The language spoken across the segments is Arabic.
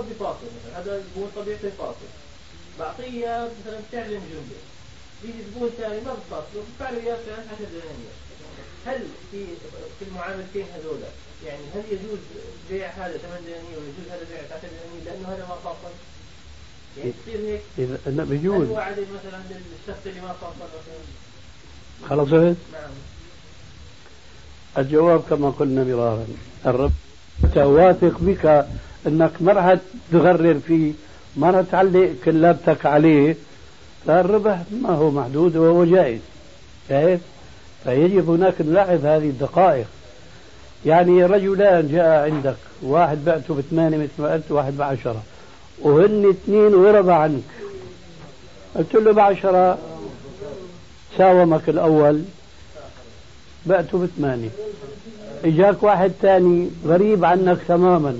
بحب فاصل مثلا. هذا زبون طبيعته فاصل بعطيه مثلا تعلم جمله بيجي زبون ثاني ما بفاصله بدفع له إياه فلان 10 دنانير. هل في في المعاملتين هذول يعني هل يجوز بيع هذا 8 دنانير ويجوز هذا بيع 10 دنانير؟ لأنه هذا ما فاصل؟ يعني تصير هيك؟ إذا بيجوز هل هو عدل مثلا للشخص اللي ما فاصل مثلا؟ خلصت؟ نعم. الجواب كما قلنا مرارا الرب واثق بك إنك ما راح تغرر فيه ما راح تعلق كلابتك عليه. فالربح ما هو محدود وهو جائز. شايف؟ فيجب هناك نلاحظ هذه الدقائق. يعني رجلان جاء عندك واحد بعته بثمانية مثل ما قلت واحد بعشرة. وهن اثنين غرب عنك. قلت له بعشرة ساومك الأول بعته بثمانية. إجاك واحد ثاني غريب عنك تماما.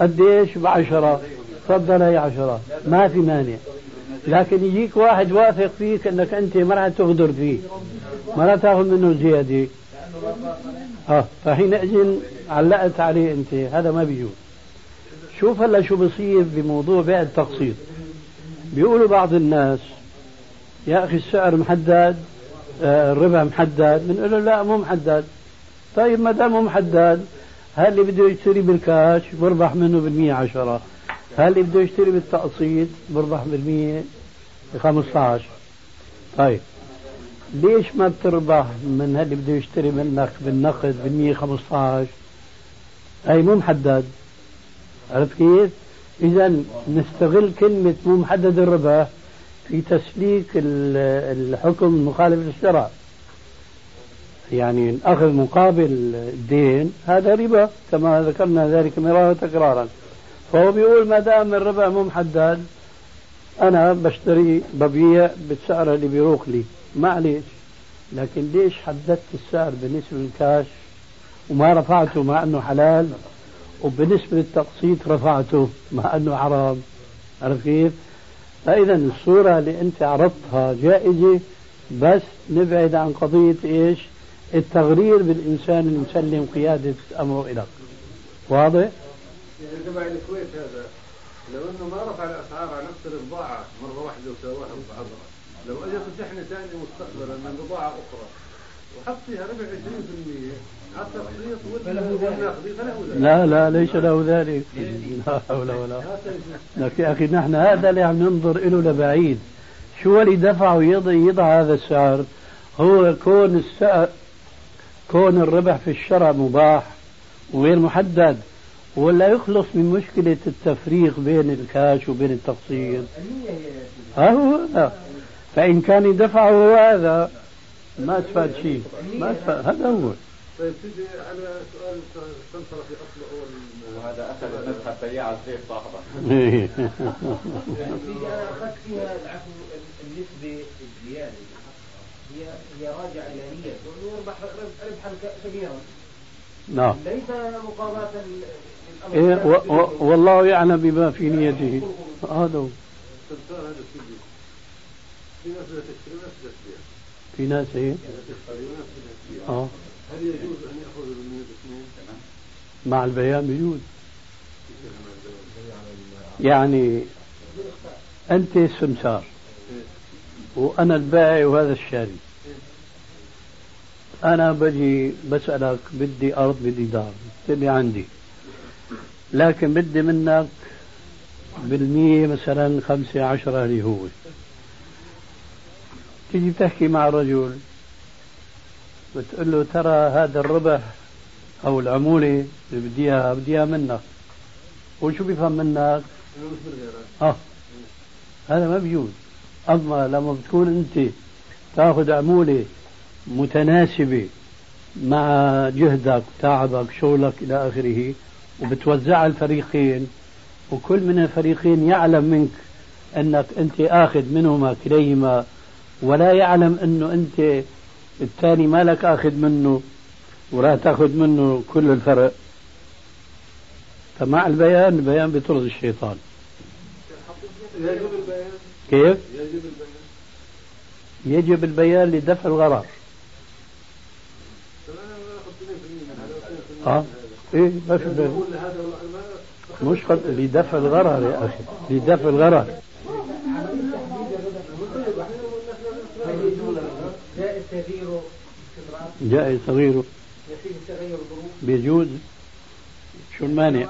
قديش بعشرة. تفضل هي عشرة. ما في مانع. لكن يجيك واحد واثق فيك إنك أنت ما راح تغدر فيه. ما راح تأخذ منه زيادة. آه فحينئذ علقت عليه أنت. هذا ما بيجوز. شوف هلا شو بصير بموضوع بيع التقسيط. بيقولوا بعض الناس يا أخي السعر محدد آه الربح محدد. بنقول له لا مو محدد. طيب ما دام مو محدد هل اللي بده يشتري بالكاش بربح منه بالمية عشرة. هل اللي بده يشتري بالتقسيط بربح بالمية خمسة عشر طيب ليش ما بتربح من اللي بده يشتري منك بالنقد بالمية خمسة عشر هي مو محدد. عرفت كيف؟ إذا نستغل كلمة مو محدد الربح في تسليك الحكم المخالف للشرع. يعني الأخذ مقابل الدين هذا ربا كما ذكرنا ذلك مرارا تكرارا. فهو بيقول ما دام الربا مو محدد أنا بشتري ببيع بالسعر اللي بيروق لي. معلش لكن ليش حددت السعر بالنسبة للكاش؟ وما رفعته مع أنه حلال. وبالنسبة للتقسيط رفعته مع أنه حرام. عرفت كيف؟ فإذا الصورة اللي أنت عرضتها جائزة بس نبعد عن قضية إيش؟ التغرير بالإنسان المسلم قيادة أمره إليك واضح؟ يعني تبع الكويت هذا لو إنه ما رفع الأسعار على نفس البضاعه مرة واحدة وسواها ببعضها لو أجت شحنه ثانية مستقبلا من بضاعه أخرى وحط فيها ربع 20% على التقسيط والنقدي لا لا ليس له ذلك. لا حول ولا لك يا أخي نحن هذا اللي عم ننظر له لبعيد. شو اللي دفعه يضع, يضع هذا السعر؟ هو كون السعر كون الربح في الشرع مباح وغير محدد ولا يخلص من مشكلة التفريق بين الكاش وبين التقسيط ها هو هذا. فإن كان يدفعه هذا ما استفاد شيء. ما استفاد هذا هو. طيب تجي على سؤال سمسرة في اصله هو وهذا أخذ المذهب بياع الزيت صاحبه. سيدي أنا أخذت فيها العفو النسبة الزيادة هي هي راجعة إلى نية. يربح ربحا كبيرا. نعم. ليس مقابلة إيه و- و- والله يعلم بما في نيته. هذا هو. في ناس إيه؟ آه. هل يجوز ان ياخذ من الاثنين؟ مع البيان بيجوز. يعني أنت السمسار وأنا البائع وهذا الشاري. أنا بجي بسألك بدي أرض بدي دار لي عندي. لكن بدي منك بالمية مثلا خمسة عشرة اللي هو. تيجي تحكي مع رجل بتقول له ترى هذا الربح أو العمولة اللي بدي اياها بدي اياها منك. وشو بيفهم منك؟ آه هذا ما بيجوز اما لما بتكون انت تاخذ عمولة متناسبة مع جهدك تعبك شغلك إلى آخره وبتوزعها الفريقين وكل من الفريقين يعلم منك أنك أنت آخذ منهما كليهما ولا يعلم أنه أنت الثاني ما لك آخذ منه ولا تأخذ منه كل الفرق. فمع البيان البيان بطرد الشيطان. البيان. كيف؟ يجب البيان. يجب البيان لدفع الغرر آه. إيه ما في بيان مش قد... لدفع الغرر يا أخي. لدفع الغرر جائز تغييره. صغيره تغير ظروف بيجوز. شو المانع؟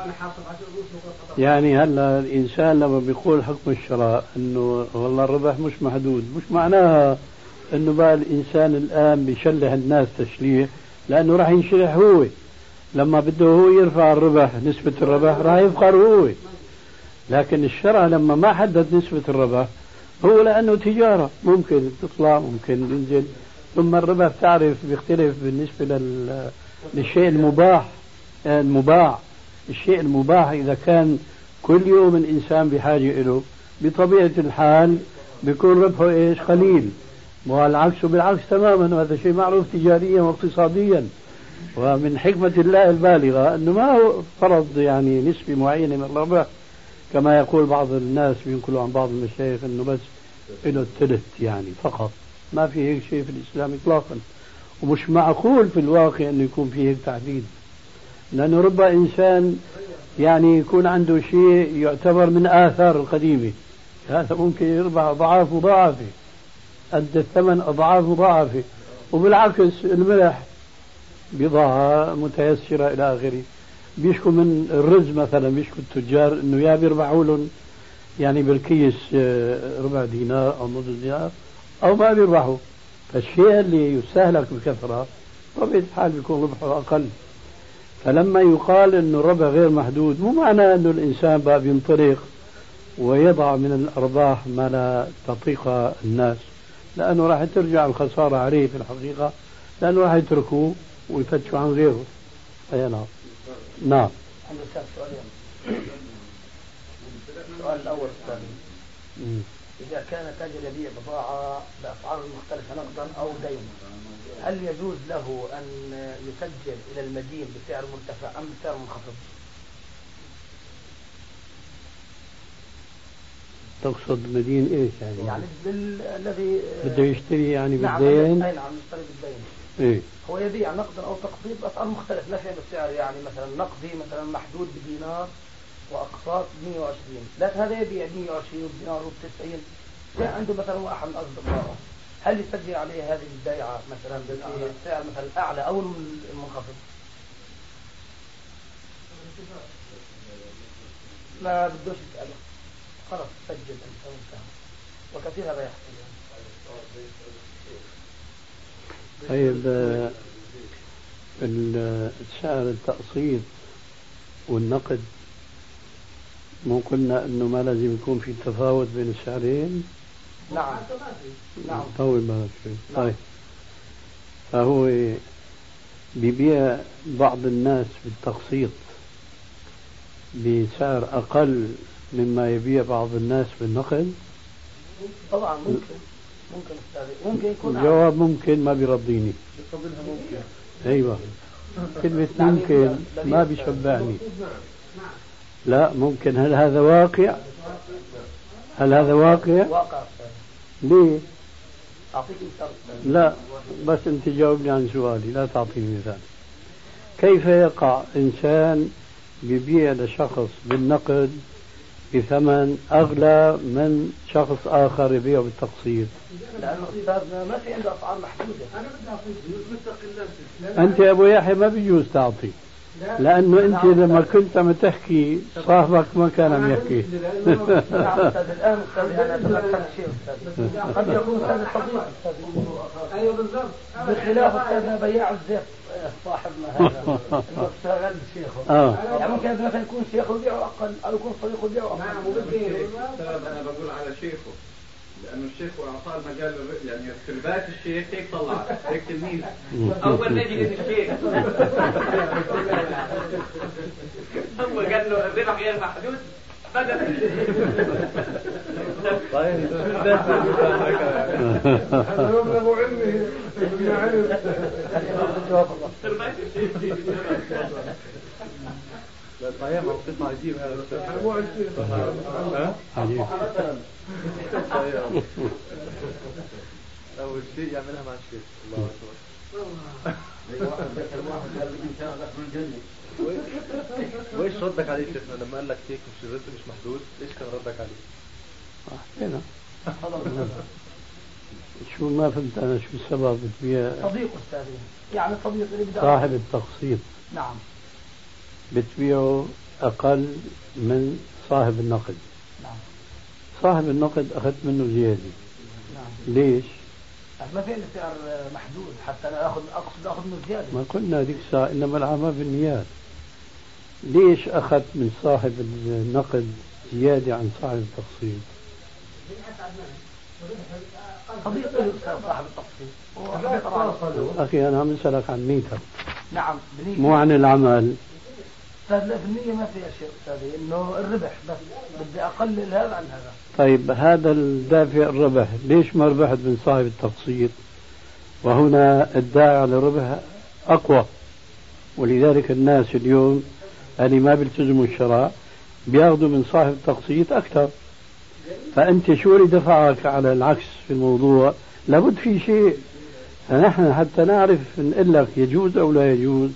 يعني هلا الإنسان لما بيقول حكم الشراء إنه والله الربح مش محدود مش معناها إنه بقى الإنسان الآن بيشلح الناس تشليح لأنه راح ينشلح هو. لما بده هو يرفع الربح نسبة الربح راح يفقر هو. لكن الشرع لما ما حدد نسبة الربح هو لأنه تجارة. ممكن تطلع ممكن تنزل. ثم الربح تعرف بيختلف بالنسبة لل... للشيء المباح المباع. الشيء المباح إذا كان كل يوم الإنسان بحاجة له بطبيعة الحال بيكون ربحه إيش؟ قليل. والعكس بالعكس تماما وهذا شيء معروف تجاريا واقتصاديا. ومن حكمة الله البالغة أنه ما هو فرض يعني نسبة معينة من الربح كما يقول بعض الناس بينقلوا عن بعض المشايخ أنه بس له الثلث يعني فقط. ما في هيك شيء في الإسلام إطلاقا. ومش معقول في الواقع أنه يكون في هيك تحديد لأنه رب إنسان يعني يكون عنده شيء يعتبر من آثار القديمة. هذا ممكن يربح أضعاف مضاعفة. أدى الثمن أضعاف مضاعفة. وبالعكس الملح بضاعة متيسرة إلى آخره. بيشكوا من الرز مثلا بيشكوا التجار إنه يا بيربحوا لهم يعني بالكيس آه، ربع دينار أو نصف دينار أو ما بيربحوا. فالشيء اللي يستهلك بكثرة طبيعة الحال بيكون ربحه أقل. فلما يقال إنه الربح غير محدود مو معناه إنه الإنسان بقى بينطلق ويضع من الأرباح ما لا تطيق الناس. لأنه راح ترجع الخسارة عليه في الحقيقة لأنه راح يتركوه ويفتشوا عن غيره. أي نعم. نعم. عندي سؤالين السؤال الأول أستاذ إذا كان تاجر يبيع بضاعه باسعار مختلفة نقدا أو دين هل يجوز له أن يسجل إلى المدين بسعر مرتفع أم بسعر منخفض؟ تقصد مدين إيش يعني؟ يعني الذي بده يشتري يعني نعم بالدين؟ نعم يشتري بالدين إيه هو يبيع نقدا أو تقسيط باسعار مختلفة لا شيء بالسعر يعني مثلا نقدي مثلا محدود بدينار وأقساط ب 120 لكن هذا يبيع ب 120 ودينار ب 90 جاء عنده مثلا واحد من اصدقائه هل يسجل عليه هذه البيعة مثلا بالسعر مثلا الاعلى أو المنخفض؟ ما بدوش يساله خلاص سجل أنت وانتهى. وكثير هذا يحصل. طيب آه، سعر التقسيط والنقد مو قلنا إنه ما لازم يكون في تفاوت بين السعرين نعم. نعم. طول بالك شوي طيب. فهو بيبيع بعض الناس بالتقسيط. بسعر أقل مما يبيع بعض الناس بالنقد طبعا ممكن. ممكن ممكن يكون الجواب ممكن ما بيرضيني. ممكن. أيوه. كلمة ممكن ما بيشبعني. لا ممكن. هل هذا واقع؟ هل هذا واقع؟ واقع. ليه؟ اعطيك مثال لا بس انت جاوبني عن سؤالي لا تعطيني مثال. كيف يقع إنسان بيبيع لشخص بالنقد بثمن أغلى من شخص آخر يبيع بالتقسيط؟ لأنه أستاذنا ما في عنده أسعار محدودة. أنت يا أبو يحيى ما بيجوز تعطي. لأنه أنت لما كنت عم تحكي صاحبك ما كان عم يحكي. أستاذ أنا تذكرت شيء قد يكون هذا صديق أيوه بالضبط. بخلاف أستاذنا بياع الزيت صاحبنا هذا اللي اشتغل شيخه. يعني ممكن مثلا يكون شيخه يبيعه أقل أو يكون صديقه يبيعه أقل نعم وبالدين أنا بقول على شيخه لأنه الشيخ واعطاه المجال للر- يعني في رباية الشيخ هيك طلع؟ هيك تلميذ. أول ما يجي الشيخ. هو قال له الربح غير محدود طيب. هذا مبلغ علمي ابن علم جواب الله طيب قطع عجيب هذا مو عجيب عجيب أول شيء يعملها مع الشيخ. الله أكبر. وإيش ردك عليه شيخنا لما قال لك هيك مش الرزق مش محدود؟ إيش كان ردك عليه؟ هنا شو ما فهمت أنا شو السبب؟ بتبيع صديق أستاذي. يعني صديق اللي بدأ. صاحب التقسيط نعم. بتبيعه أقل من صاحب النقد. نعم. صاحب النقد أخذت منه زيادة. نعم. ليش؟ ما في سعر محدود حتى أنا اخذ أقصد آخذ منه زيادة. ما قلنا ذيك الساعة إنما الاعمال بالنيات ليش أخذت من صاحب النقد زيادة عن صاحب التقسيط؟ صاحب التقسيط. أخي أنا عم اسالك عن نيتك نعم مو عن العمل. النية ما فيها شيء أستاذي إنه الربح بس. بدي أقلل هذا عن هذا. طيب هذا الدافع الربح ليش ما ربحت من صاحب التقسيط؟ وهنا الداعي على الربح أقوى. ولذلك الناس اليوم اللي ما بيلتزموا الشرع بياخذوا من صاحب التقسيط أكثر. فأنت شو اللي دفعك على العكس في الموضوع؟ لابد في شيء. فنحن حتى نعرف نقول لك يجوز أو لا يجوز.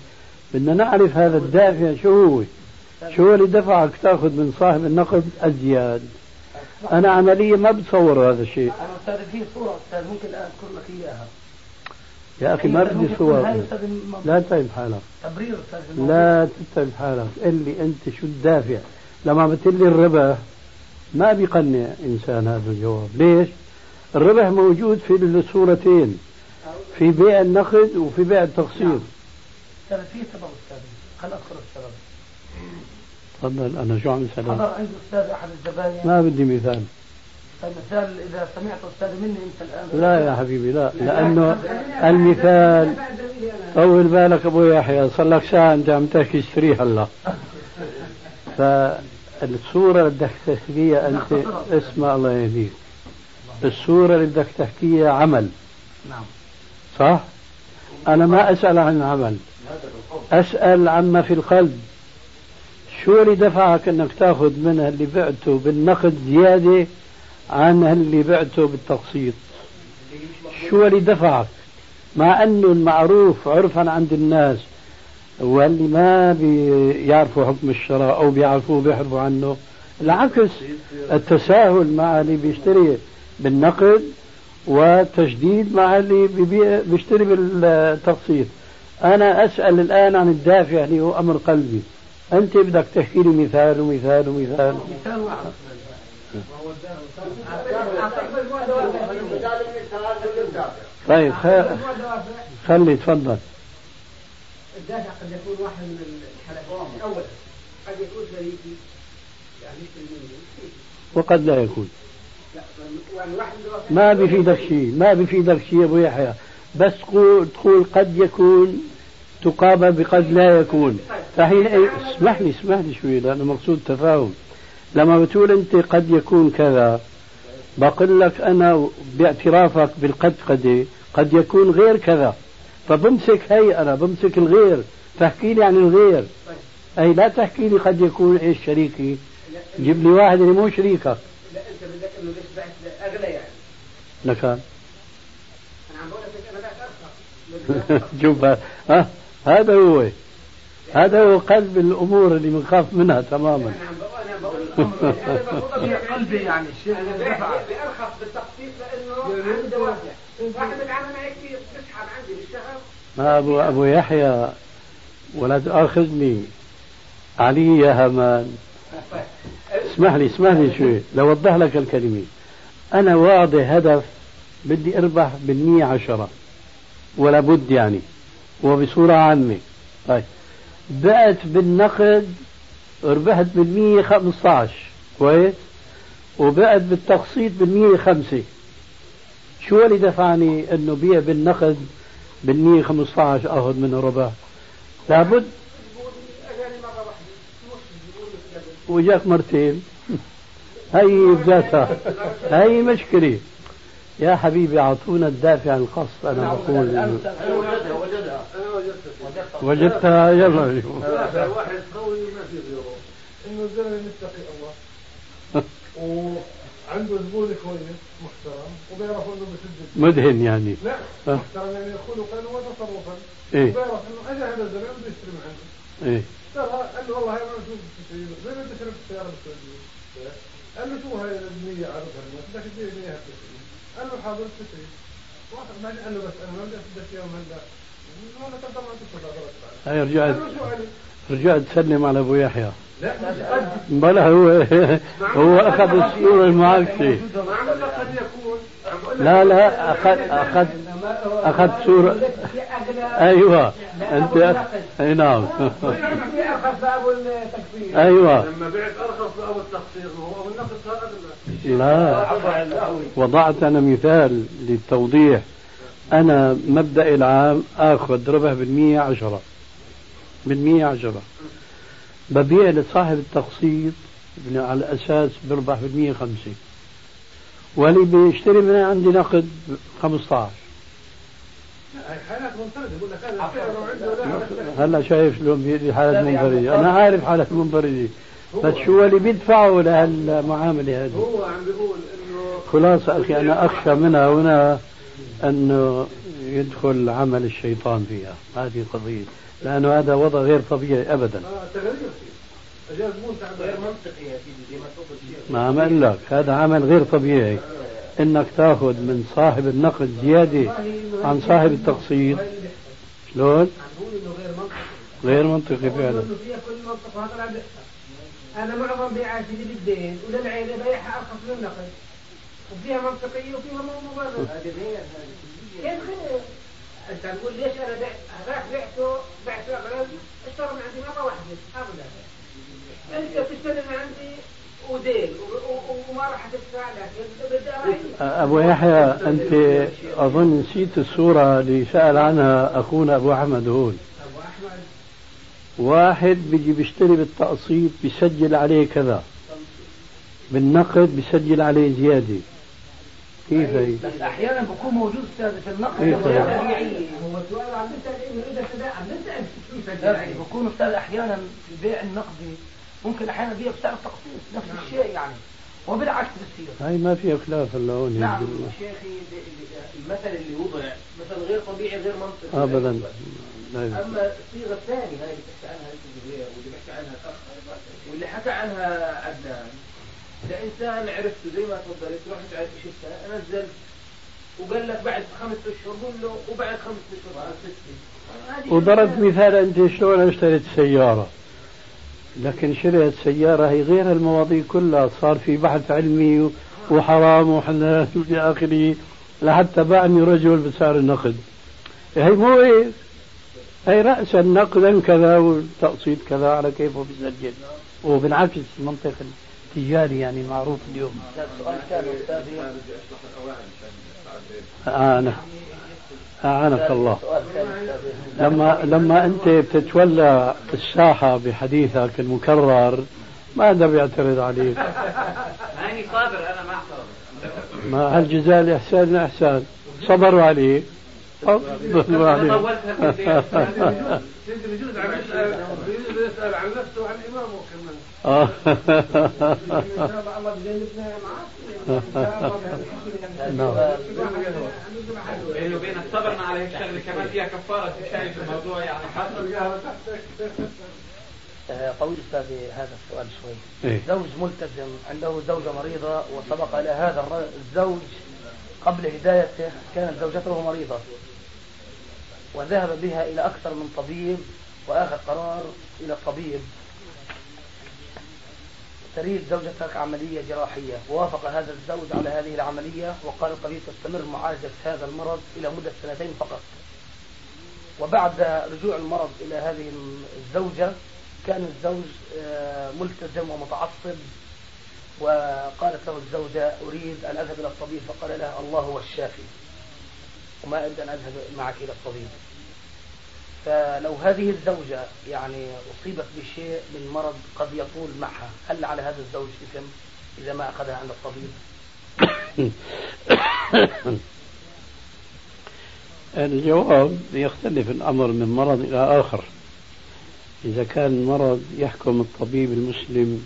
بدنا نعرف هذا الدافع شو هو. شو هو اللي دفعك تاخذ من صاحب النقد أزياد أنا عمليا ما بتصور هذا الشيء. أنا أستاذ في صورة أستاذ ممكن الان أذكر لك إياها. يا أخي ما بدي صور. لا تتعب حالك. تبرير أستاذ. لا تتعب حالك. قل لي أنت شو الدافع؟ لما بتقول لي الربح ما بيقنع إنسان هذا الجواب. ليش؟ الربح موجود في الصورتين في بيع النقد وفي بيع التقسيط. أستاذ في سبب أستاذ خل اذكر السبب تفضل أنا شو عم أسألك حضر عند أستاذ أحد الزباين ما بدي مثال. المثال إذا سمعت أستاذ مني أنت الآن. لا يا حبيبي لا. لأنه المثال طول بالك أبو يحيى. صار لك ساعة أنت عم تحكي اشتري هلا. فالصورة اللي بدك تحكيها أنت اسمع الله يهديك. الصورة اللي بدك تحكيها عمل. نعم. صح؟ أنا ما أسأل عن العمل أسأل عما في القلب. شو اللي دفعك أنك تأخذ من اللي بعته بالنقد زيادة عن اللي بعته بالتقسيط؟ شو اللي دفعك؟ مع أنه المعروف عرفا عند الناس واللي ما بيعرفوا حكم الشراء أو بيعرفوه بيحرفوا عنه العكس التساهل مع اللي بيشتري بالنقد وتشديد مع اللي بيشتري بالتقسيط. أنا أسأل الآن عن الدافع اللي هو أمر قلبي. أنت بدك تحكي لي مثال ومثال ومثال. مثال واحد طيب خلي تفضل. الدافع قد يكون واحد من الحالات اولا قد يكون شريكي يعني وقد لا يكون. لا يعني واحد ما بفيدك شيء ما بفيدك شيء يا أبو يحيى. بس تقول قد يكون تقابل بقد لا يكون. فحين إيه، اسمح لي اسمح لي شوي لأنه مقصود تفاهم. لما بتقول أنت قد يكون كذا بقول لك أنا باعترافك بالقد قد قد يكون غير كذا. فبمسك هي أنا بمسك الغير. تحكي لي عن الغير. أي لا تحكي لي قد يكون إيش شريكي؟ جيب لي واحد اللي مو شريكك. لا أنت بدك إنه ليش بعت اغلى يعني. لكان أنا عم بقول لك أنا بعت ارخص شوف ها؟ هذا هو. هذا هو قلب الأمور اللي بنخاف منها تماما. أنا بقول أنا بقول أنا بفضل في قلبي يعني الشيء أنا اللي بعت بأرخص بالتخفيض لأنه عندي دوافع واحد. بيتعامل معي كثير بسحب عندي بالشهر ما ابو أبو يحيى ولا تاخذني علي يا همان. اسمح لي اسمح لي شوي. لوضح لك الكلمة. أنا واضح هدف بدي أربح بالمية عشرة. ولا بد يعني وبصورة عامة. طيب. بعت بالنقد ربحت بالمية خمسة عشر كويس؟ وبعت بالتقسيط بالمية خمسة. شو اللي دفعني إنه بيع بالنقد بالمية خمسة عشر أخذ منه ربح؟ لابد. وجاك مرتين. هي بذاتها هي مشكلة. يا حبيبي أعطونا الدافع الخاص أنا بقول. أنا وجدها وجدها أنا وجدتها وجدتها يلا هذا واحد قوي ما في غيره. إنه الزلمة متقي الله. وعنده زبون كويس محترم وبيعرف إنه بسد مدهن يعني. لا آه. محترم يعني خلقا وتصرفا إيه. وبيعرف إنه اجى هذا الزلمة بده يشتري من عنده. إيه. ترى قال له والله أنا شو بتشتري زي ما انت شربت السياره بالسعوديه قال له شو هاي البنيه عرضها الناس بدك تبيع بنيه بتشتري قال له حاضر بتشتري واحد بعدين قال له بس أنا ما بدي بدك اياهم هلا والله تقدر ما تشتري هاي رجعت؟ رجعت تسلم على أبو يحيى. لا بلا هو هو ما عم لك قد يكون لا لا أخذ أخذ أخذ صورة أيوة أنت أي نعم. أرخص أيوة. لما بعت ارخص ابو التخصيص وهو لا. وضعت أنا مثال للتوضيح. أنا مبدأ العام آخذ ربح بالمية عشرة. بالمية عشرة. ببيع لصاحب التقسيط على أساس بربح بالمية خمسة واللي بيشتري من عندي نقد 15 هاي حالات منفرده بقول لك هلا شايف شلون بيدي حالة منفردة أنا عارف حالة منفردة بس شو اللي بيدفعوا لهالمعاملة هذه؟ هو عم بيقول إنه خلاصة أخي أنا أخشى منها هنا أنه يدخل عمل الشيطان فيها. هذه قضية. لأنه هذا وضع غير طبيعي أبدا. آه تغيير غير تعبان منطقي يا سيدي زي ما تفضل ما عم أقول لك هذا عمل غير طبيعي. إنك تأخذ من صاحب النقد زيادة عن صاحب التقسيط شلون؟ غير منطقي غير منطقي فعلا أنا معظم بيعاتي اللي بالدين وللعيلة بيعها أرخص من النقد. وفيها منطقية وفيها مو مبرر. هذه غير هذه كيف غير؟ أنت تقول ليش أنا بعت هذاك بعته بعته أغلى اشترى من عندي مرة واحدة. أغلى أنت بتشتري من عندي ودين وما راح تدفع أراعي أبو يحيى أنت أظن نسيت الصورة اللي سأل عنها أخونا أبو أحمد هون. أبو أحمد واحد بيجي بيشتري بالتقسيط بيسجل عليه كذا. بالنقد بيسجل عليه زيادة. كيف هي؟ بس أحيانا بكون موجود أستاذ في النقد. إيه هو السؤال عم نسأل إنه إذا تباع عم لا، عليه بكون أستاذ أحيانا في البيع النقدي ممكن أحيانا بيع بسعر التقسيط نفس الشيء يعني. وبالعكس بتصير هاي ما فيها خلاف هلا هون نعم. شيخي ال- ال- المثل اللي وضع مثل غير طبيعي غير منطقي. ابدا. لا يمكن. أما الصيغة الثانية هاي اللي بتحكي عنها أنت الزبير واللي بيحكي عنها الأخ. واللي حكى عنها عدنان. اذا انسان عرفته زي ما تفضلت رحت على شفتها نزلت وقال لك بعد خمس أشهر قول له وبعد خمس أشهر. وضربت. مثال أنت شلون اشتريت سيارة. لكن شريت سيارة هي غير المواضيع كلها. صار في بحث علمي وحرام وحلال والى اخره لحتى باعني رجل بسعر النقد هي مو هيك؟ هي راسا نقدا كذا والتقسيط كذا على كيفه بيسجل وبالعكس المنطق التجاري يعني معروف اليوم. استاذي أعانك الله. لما لما أنت بتتولى الساحة بحديثك المكرر ما حدا بيعترض عليك. ماني صابر أنا ما ما هالجزاء الإحسان؟ الاحسان صبروا عليه صبروا عليه بجوز بجوز يسال عن نفسه وعن امامه كمان وبينك صبرنا على هيك شغله كمان فيها كفاره شايف الموضوع يعني حصل آه، طويل أستاذي هذا السؤال شوي. إيه. زوج ملتزم عنده زوجة مريضة وسبق إلى هذا الر- الزوج قبل هدايته كانت زوجته مريضة. وذهب بها إلى أكثر من طبيب وأخذ قرار إلى الطبيب. تريد زوجتك عملية جراحية. ووافق هذا الزوج على هذه العملية وقال الطبيب تستمر معالجة هذا المرض إلى مدة سنتين فقط. وبعد رجوع المرض إلى هذه الزوجة كان الزوج آه، ملتزم ومتعصب وقالت له الزوجة أريد أن أذهب إلى الطبيب. فقال لها الله هو الشافي. وما أريد أن أذهب معك إلى الطبيب. فلو هذه الزوجة يعني أصيبت بشيء من مرض قد يطول معها هل على هذا الزوج إثم؟ إذا ما أخذها عند الطبيب الجواب يختلف الأمر من مرض إلى آخر إذا كان مرض يحكم الطبيب المسلم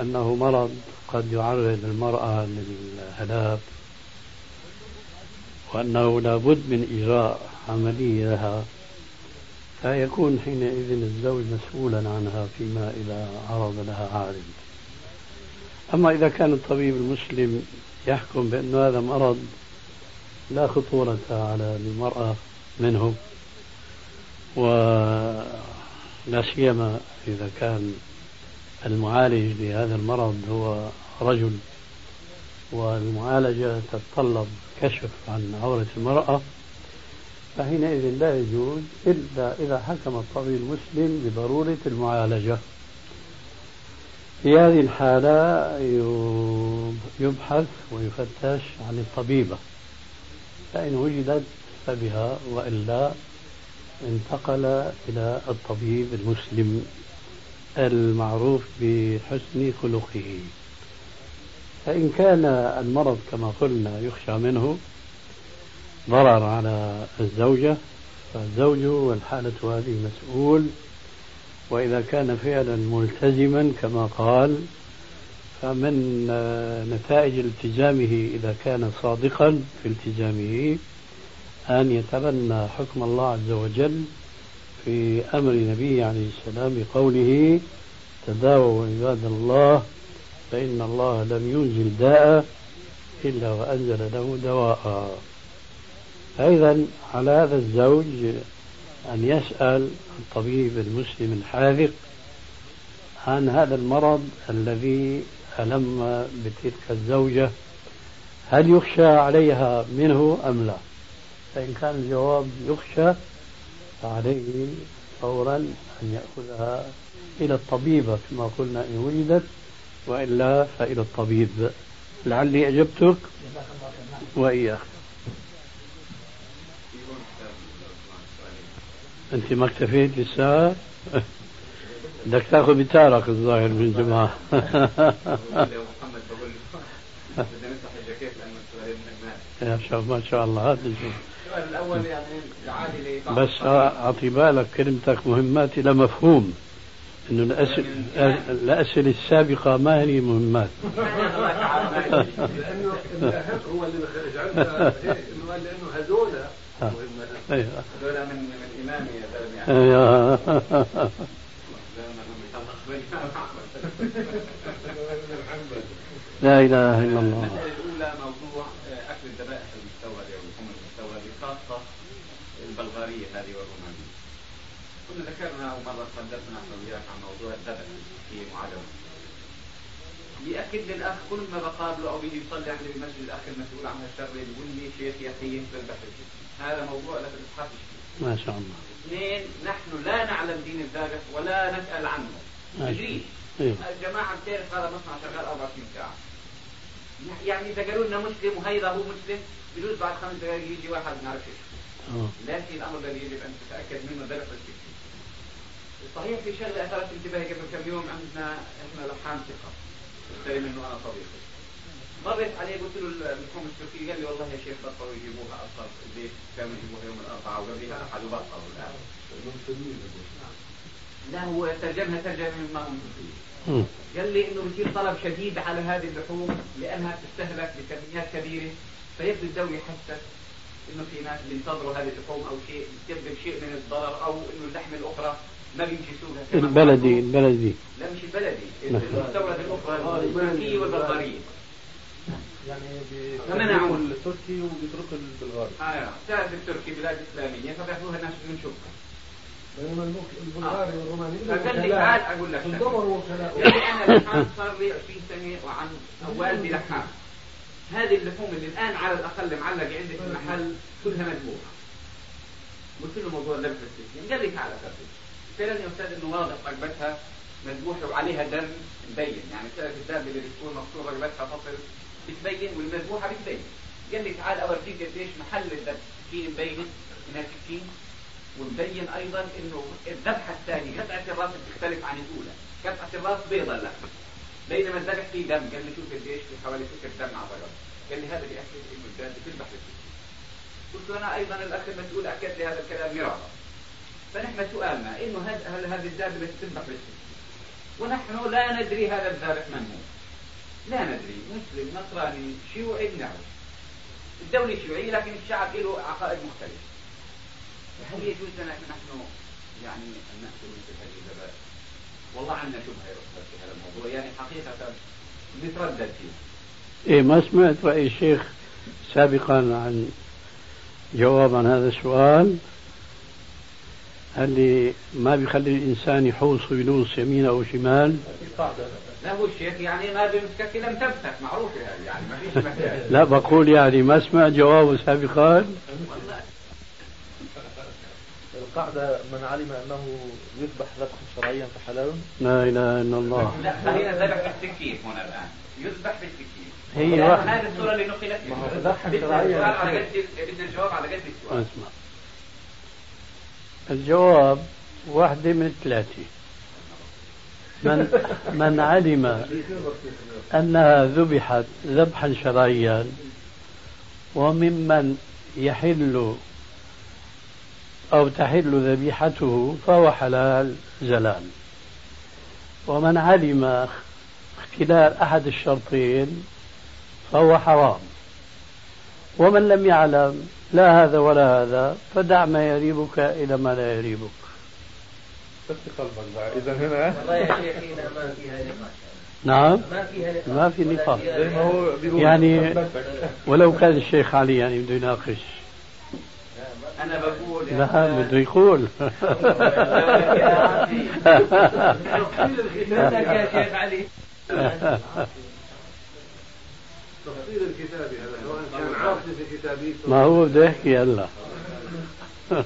أنه مرض قد يعرض المرأة للهلاك وأنه لابد من إجراء عملية لها فيكون حينئذ الزوج مسؤولا عنها فيما إذا عرض لها عارض. أما إذا كان الطبيب المسلم يحكم بأن هذا مرض لا خطورة على المرأة منه ولا سيما إذا كان المعالج لهذا المرض هو رجل والمعالجة تتطلب كشف عن عورة المرأة. فحينئذ لا يجوز إلا إذا حكم الطبيب المسلم بضرورة المعالجة. في هذه الحالة يبحث ويفتش عن الطبيبة فإن وجدت فبها وإلا انتقل إلى الطبيب المسلم المعروف بحسن خلقه. فإن كان المرض كما قلنا يخشى منه ضرر على الزوجة فالزوج والحالة هذه مسؤول وإذا كان فعلا ملتزما كما قال فمن نتائج التزامه إذا كان صادقا في التزامه أن يتبنى حكم الله عز وجل في أمر نبيه عليه السلام بقوله تداووا عباد الله فإن الله لم ينزل داء إلا وأنزل له دواء. أيضا على هذا الزوج أن يسأل الطبيب المسلم الحاذق عن هذا المرض الذي ألم بتلك الزوجة هل يخشى عليها منه أم لا؟ فإن كان الجواب يخشى فعليه فورا أن يأخذها إلى الطبيبة كما قلنا إن وجدت وإلا فإلى الطبيب. لعلي أجبتك وإياك. أنت ما اكتفيت لسه بدك تاخذ بتارك الظاهر من جماعة يا شاء ما شاء الله هذا السؤال الأول يعني بس أعطي بالك كلمتك مهمات إلى مفهوم. إنه الاسئله الاسئله السابقة ما هي مهمات. لأنه الاهم هو اللي لأنه هذول هذول من من امامي يا زلمه لا إله إلا الله المساله الاولى موضوع اكل الذبائح المستورده واللحوم المستورده خاصه البلغاريه هذه والرومانيه كنا ذكرنا أو مره تحدثنا إحنا وياك عن موضوع الذبح في معادلة. بيأكد للأخ كل ما بقابله أو بيجي يصلي عندي بمسجد الأخ المسؤول عن هالشغلة بيقول لي شيخ يا أخي تذبح هذا موضوع لك الإسحاق ما شاء الله. اثنين نحن لا نعلم دين الذبح ولا نسأل عنه. تدريس إيه. الجماعة بتعرف هذا مصنع شغال 24 ساعة. يعني إذا قالوا لنا مسلم وهيدا هو مسلم بجوز بعد خمس دقائق يجي واحد ما نعرف إيش. لكن الأمر الذي يجب أن تتأكد منه ذبح الشيء صحيح في شغله اثرت انتباهي قبل كم يوم عندنا إحنا لحام ثقة. اشتري منه أنا صديقي مرت عليه قلت له اللحوم التركية قال لي والله يا شيخ بطلوا يجيبوها أصلا البيت كانوا يجيبوها يوم الأربعاء وقبلها أحد وبطلوا الان لا هو ترجمها ترجمة مما هم قال لي إنه بصير طلب شديد على هذه اللحوم لأنها تستهلك بكميات كبيرة. فيبدو الدولة يحسس إنه في ناس بينتظروا هذه اللحوم أو شيء بتسبب شيء من الضرر أو إنه اللحمة الأخرى ما بيمشي سوقها البلدي البلدي لا مش البلدي المستورد الاخرى التركيه والبلغارية. يعني فمنعوا. التركي وبيتركوا البلغاري. آه تعرف التركي بلاد إسلامية فبياخذوها الناس من شبكه بينما البلغاري والروماني فقال لي تعال أقول لك. قال لي أنا لحام صار لي 20 سنة وعن والدي لحام هذه اللحوم اللي الآن على الأقل معلقة عندي في المحل كلها مذبوحه قلت له موضع لبس السكين قال لي تعال خفيف فعلا يا أستاذ إنه واضح رقبتها مذبوحة وعليها دم مبين يعني بتعرف الدم اللي بتكون مكسور رقبتها فصل بتبين والمذبوحة بتبين. قال لي تعال اوريك قديش محل السكين مبين انها سكين ومبين أيضا إنه الذبحة الثانية قطعة الراس بتختلف عن الأولى. قطعة الراس بيضة لا. بينما الذبح فيه دم. قال لي شوف قديش في حوالي ستة دم على الرجل قال لي هذا بيأكد إنه الدم بتذبح بالسكين قلت أنا أيضا الأخ المسؤول أكد لي هذا الكلام مرارا. فنحن سؤالنا إنه هل هذه الذابحه تذبح بالسكين ونحن لا ندري هذا الذابح من هو. لا ندري مسلم نصراني شيوعي بنعرف الدولة شيوعية لكن الشعب له عقائد مختلفة. هل يجوز لنا نحن يعني أن نأكل مثل هذه الذبائح؟ والله عندنا شبهة يا في هذا الموضوع. يعني حقيقة نتردد فيه إيه ما سمعت رأي الشيخ سابقا عن جواب عن هذا السؤال. اللي ما بيخلي الإنسان يحوص وينوص يمين أو شمال؟ لا هو الشيخ يعني ما بمسكك لم تمسك معروفة يعني ما فيش لا بقول يعني ما سمعت جوابه سابقا. القاعدة من علم أنه يذبح ذبحا شرعيا فحلال لا إله إلا الله. لا خلينا ذبح بالسكين هنا الآن. يذبح بالسكين هي واحدة هذه الصورة اللي نقلت. بدنا على قد بدنا الجواب على قد السؤال. اسمع. الجواب واحدة من ثلاثة. من من علم أنها ذبحت ذبحا شرعيا وممن يحل أو تحل ذبيحته فهو حلال زلال ومن علم اختلال أحد الشرطين فهو حرام. ومن لم يعلم لا هذا ولا هذا فدع ما يريبك إلى ما لا يريبك. بس قلبك إذا هنا والله يا شيخنا ما فيها نقاش. نعم. ما فيها نقاش. ما في نقاش. زي ما هو بيقول يعني ولو كان الشيخ علي يعني بده يناقش. أنا بقول لا بده يقول. يا شيخ علي. تفصيل الكتابي هذا ما هو بده يحكي هلا.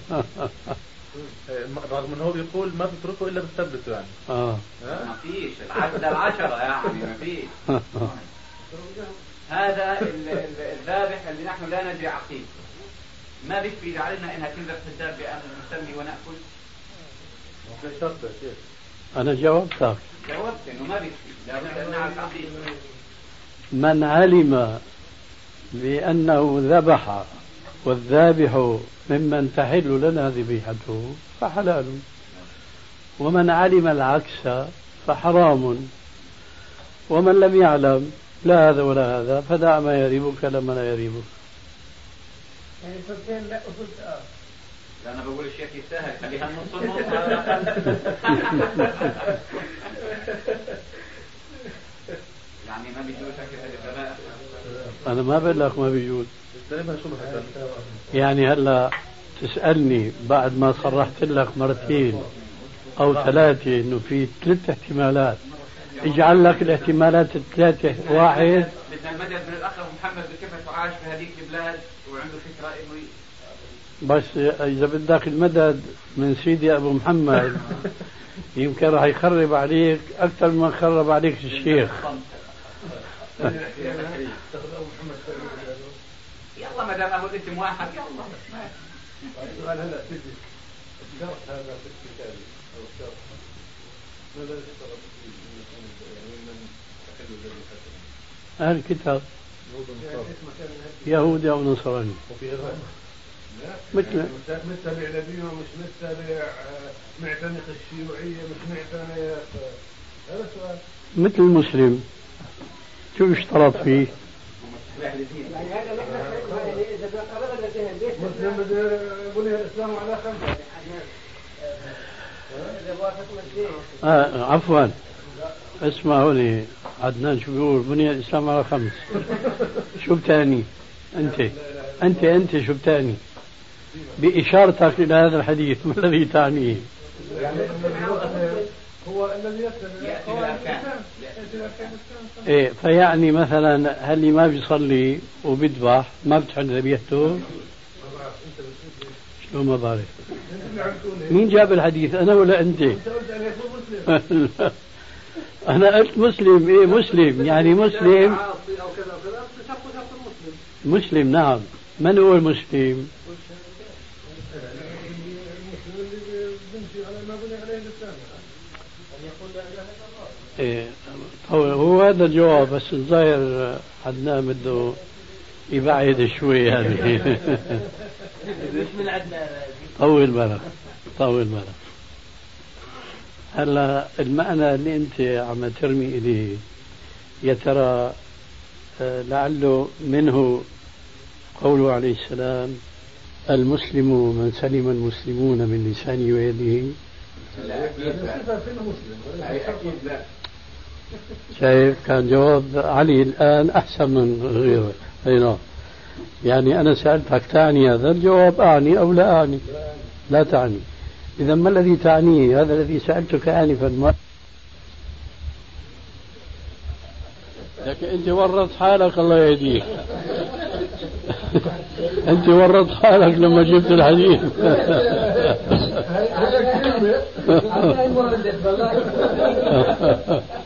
رغم إنه هو بيقول ما بتتركه إلا بتثبته يعني. آه. ما فيش. العدد العشرة يعني ما فيش. هذا ال- ال- الذابح اللي نحن لا ندري عقيدته ما بيكفي علينا إنها تنذبح حساب بان نسمي ونأكل. في شيخ أنا جاوبتك. جاوبت إنه ما بيكفي. لابد أن نعرف عقيدته من علم بأنه ذبح والذابح ممن تحل لنا ذبيحته فحلال. ومن علم العكس فحرام. ومن لم يعلم لا هذا ولا هذا فدع ما يريبك لما لا يريبك. يعني صرتين لا وصلت آه. لا أنا بقول الشيخ يستاهل. خليها نص النص الأقل. يعني ما بيجوز اكل أنا ما بقول لك ما بيجوز. يعني هلا تسألني بعد ما صرحت لك مرتين أو ثلاثة إنه في ثلاث احتمالات. اجعل لك الاحتمالات الثلاثة واحد. بدنا المدد من الاخ محمد بكيف عاش في هذيك البلاد وعنده فكره انه بس إذا بدك المدد من سيدي أبو محمد يمكن راح يخرب عليك أكثر مما خرب عليك الشيخ. يلا ما دام هو الاسم واحد يلا. السؤال هلا تجي الشرط هذا في الكتاب أو الشرط ماذا يشترط فيه يعني من تحل ذبيحته أهل الكتاب. يهود ونصارى يهودي أو نصراني. مثل متبع نبيهم مش متبع معتنق الشيوعية مش معتنق هذا السؤال مثل المسلم. شو يشترط فيه؟ الاسلام آه عفوا. اسمع هوني عدنان شو بيقول؟ بني الإسلام على خمس. شو بتاني أنت. أنت أنت شو بتاني بإشارتك إلى هذا الحديث ما الذي تعنيه؟ يعني هو الذي إيه فيعني مثلا هل ما بيصلي وبيذبح ما بتحل ذبيحته؟ شو ما بعرف. مين جاب الحديث؟ أنا ولا أنت؟ قلت ان يكون مسلم أنا قلت مسلم. إيه مسلم. يعني مسلم. مسلم نعم. من هو المسلم؟ المسلم اللي بيمشي على ما بني عليه الاسلام إيه. هو هو هذا الجواب بس الظاهر عدنان بده يبعد شوي يعني. مش من عدنان طول بالك طول بالك هلا المعنى اللي أنت عم ترمي إليه يا ترى آه، لعله منه قوله عليه السلام المسلم من سلم المسلمون من لسانه ويده شايف كان جواب علي الآن أحسن من غيره. أي يعني أنا سألتك تعني هذا الجواب أعني أو لا أعني؟ لا تعني. إذا ما الذي تعنيه هذا الذي سألتك آنفا. ما لكن أنت ورط حالك الله يهديك. أنت ورط حالك لما جبت الحديث.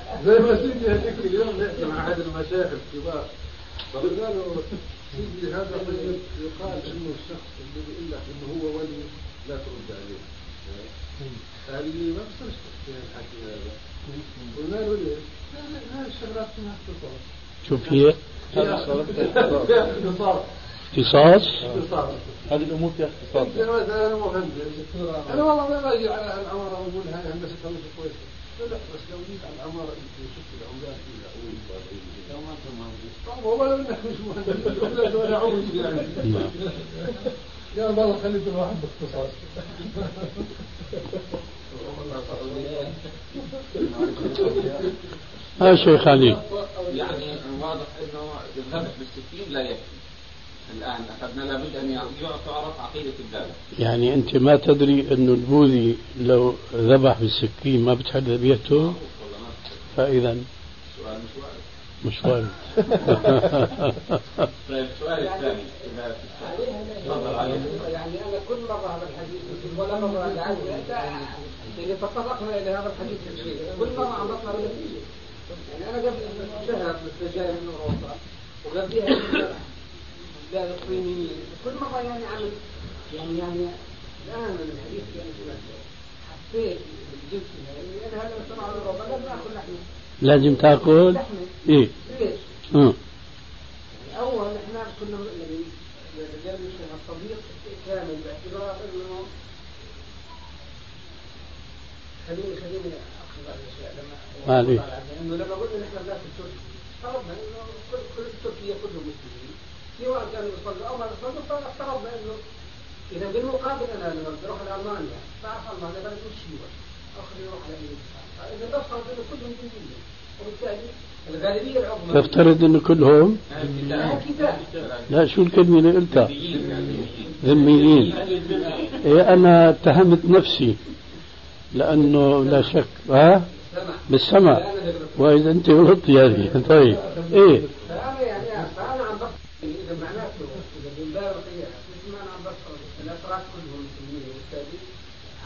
زي ما سيدي هذيك اليوم نحكي مع أحد المشايخ الكبار. فقلنا له سيدي هذا يقال إنه الشخص اللي بيقول لك إنه هو ولي لا ترد عليه. قال لي ما بصيرش تحكي الحكي هذا. قلنا له ليش؟ قال هاي الشغلات فيها اختصاص. شوف هي. اختصاص. اختصاص. هذه الأمور فيها اختصاص. أنا مهندس أنا والله ما باجي على العمارة وأقول هاي هندستها مش كويسة. لا بس لو جيت على العماره انت شفت العملات فيها لو ما انت مهندس طب ولو انك مش مهندس ولا عمري يعني يا والله خليت الواحد باختصاص ها شيخ علي. يعني واضح إنه الذبح بالسكين لا يكفي. الآن أخذنا لابد أن تعرف عقيده الذبح يعني أنت ما تدري انه البوذي لو ذبح بالسكين ما بتحل ذبيحته فاذا سؤال مش وارد. مش وارد. طيب السؤال الثاني تفضل. عليه يعني أنا كل مرة هذا الحديث ولا مرة يعني يعني تطرقنا إلى هذا الحديث كل مرة عم بطلع يعني أنا قبل شهر مستجاير من أوروبا وقبلها كل يعني عمل يعني يعني الآن من الحديث يعني حسيت أنا هذا اوروبا لازم اكل لحمة. لازم تاكل؟ لحمة. إيه؟ ليش؟ آه. يعني أول إحنا كنا يعني الرجال مش الصديق كامل باعتبار انه خليني خليني أخذ بعض الأشياء لما لما قلنا نحن بناكل تركي. فرضنا إنه كل كل تركيا مسلمين سواء كانوا يصلوا أو ما يصلوا فافترضنا انه اذا بالمقابل أنا لما بدي أروح لالمانيا بعرف المانيا بلد مش شيوعي اخر يروح على فاذا بفرض انه كلهم دينيين وبالتالي الغالبيه العظمى تفترض انه كلهم لا شو الكلمة اللي قلتها؟ ذميين. إيه أنا اتهمت نفسي لأنه لا شك. ها؟ بالسمع وإذا أنت غلطت يعني طيب. إيه فانا يعني فانا عم بفرض اذا معناته اذا بالباب القياس مثل ما أنا عم بفرض الاتراك كلهم مسلمين وبالتالي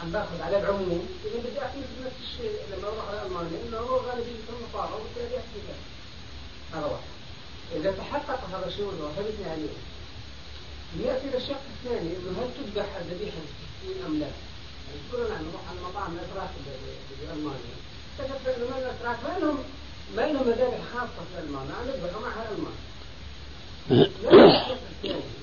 عم باخذ على العموم. إذا بدي أحكي نفس الشيء لما أروح على ألمانيا إنه هو غالبيه النصارى وبالتالي احكي هذا واحد. إذا تحقق هذا الشيء ووافقتني عليه. يأتي للشق الثاني انه هل تذبح الذبيحه بالسكين أم لا؟ يعني كلنا نروح على مطاعم الأتراك بألمانيا. اكتشفت انه من الأتراك؟ ما لهم ما لهم مذابح خاصة في ألمانيا. عم يذبحوا معها الالمان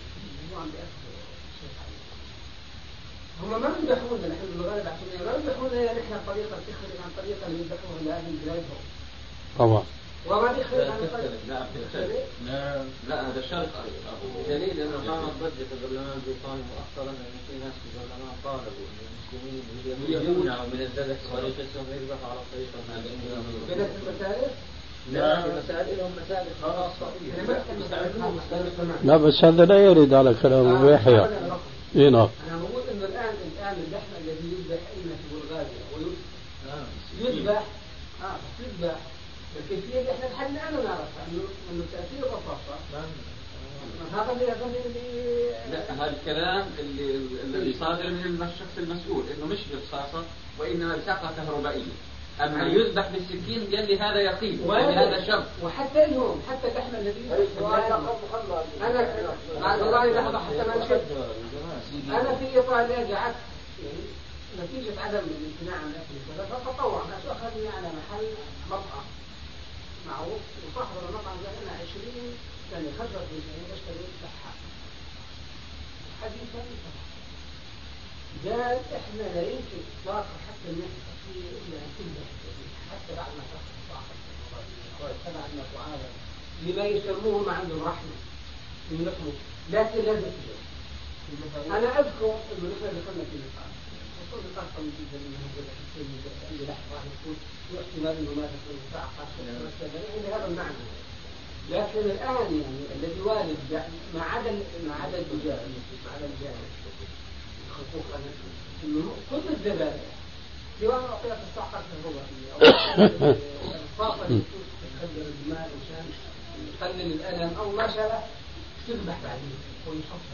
هم ما بيذبحونا نحن بالغالب عشان ما بيذبحونا نحن طريقة تخرج عن طريقة اللي يذبحوها لاهل بلادهم طبعا. وما بيخرج عن طريقة. لا لا لا هذا شرط. دليل انه قامت ضجه في البرلمان البريطاني مؤخرا انه في ناس في البرلمان طالبوا إن المسلمين يمنعوا من الذبح بطريقتهم يذبحوا على الطريقة المعلومه بنفس المسائل لا. خاصة. لا بس هذا لا يرد على كلام أبو يحيى. إيه نعم. الان الان اللحم الذي يذبح اما في بلغاريا ويذبح آه يذبح الكيفيه اللي إحنا الحل أنا نعرفها انه انه تاثير الرصاصه هذا اللي هذا اللي لا هذا الكلام اللي الذي صادر من الشخص المسؤول انه مش برصاصه وانما بساقه كهربائيه اما يذبح بالسكين قال لي هذا يقين يعني هذا شرط وحتى اليوم حتى اللحم الذي أنا بعد الله لحظه حتى ما نشد أنا في ايطاليا قعدت نتيجة عدم الامتناع عن اكل كذا فتطوع. ناس أخذني على محل مطعم معروف وصاحب المطعم قال أنا 20 سنة خبرت من بشتري لحم حديثا قال إحنا لا يمكن اطلاقا حتى نحكي فيه إلا ان تنجح حتى بعد ما تاخذ صاحب بعد ما تعالج لما يسموه ما عندهم رحمة من لكن لازم تجاوب أنا أذكر أنه نحن دخلنا في نقاش. وصلت نقاش طويل جدا من هذا عندي لحظه راح يكون واحتمال إنه ما تكون ساعه خاصه عندي هذا المعنى. لكن الآن يعني الذي وارد ما عدا ما عدا الجانب ما عدا الجانب خصوصا إنه كل الذبائح سواء اعطيت الساعة خاصه هو. أو الطاقه اللي تخدر الدماء مشان يقلل الألم أو ما شابه تذبح بعدين. ويحط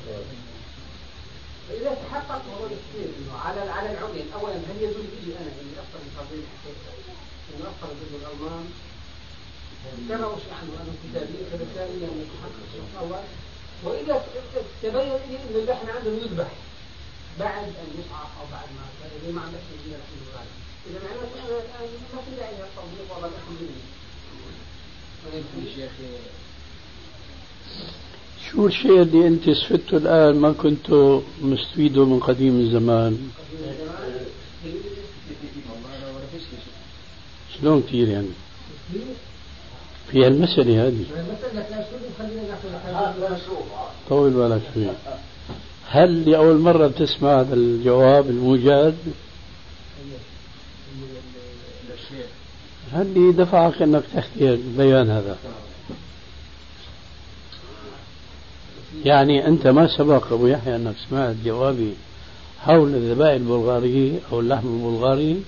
فإذا تحقق هو كثير إنه على على العميان أولا هل يجوز لي أنا إني أفطر بفضيل حكيت إنه أفطر ضد الألمان. كما وش عنه أنا كتابي فبالتالي يعني تحقق الشرط الأول وإذا تبين لي إن اللحم عندهم يذبح بعد أن يصعق أو بعد ما اللي ما عندك من لحم الغالب إذا معناته أنا الآن ما في داعي للتطبيق ولا اللحم مني يا أخي شو الشيء اللي أنت استفدته الآن ما كنت مستفيده من قديم الزمان؟ شلون كثير يعني؟ في هالمسألة هذه طول بالك شوي هل لأول مرة بتسمع هذا الجواب الموجد؟ هل دفعك إنك تحكي البيان هذا؟ يعني أنت ما سبق أبو يحيى أنك سمعت جوابي حول الذبائح البلغارية أو اللحم البلغاري؟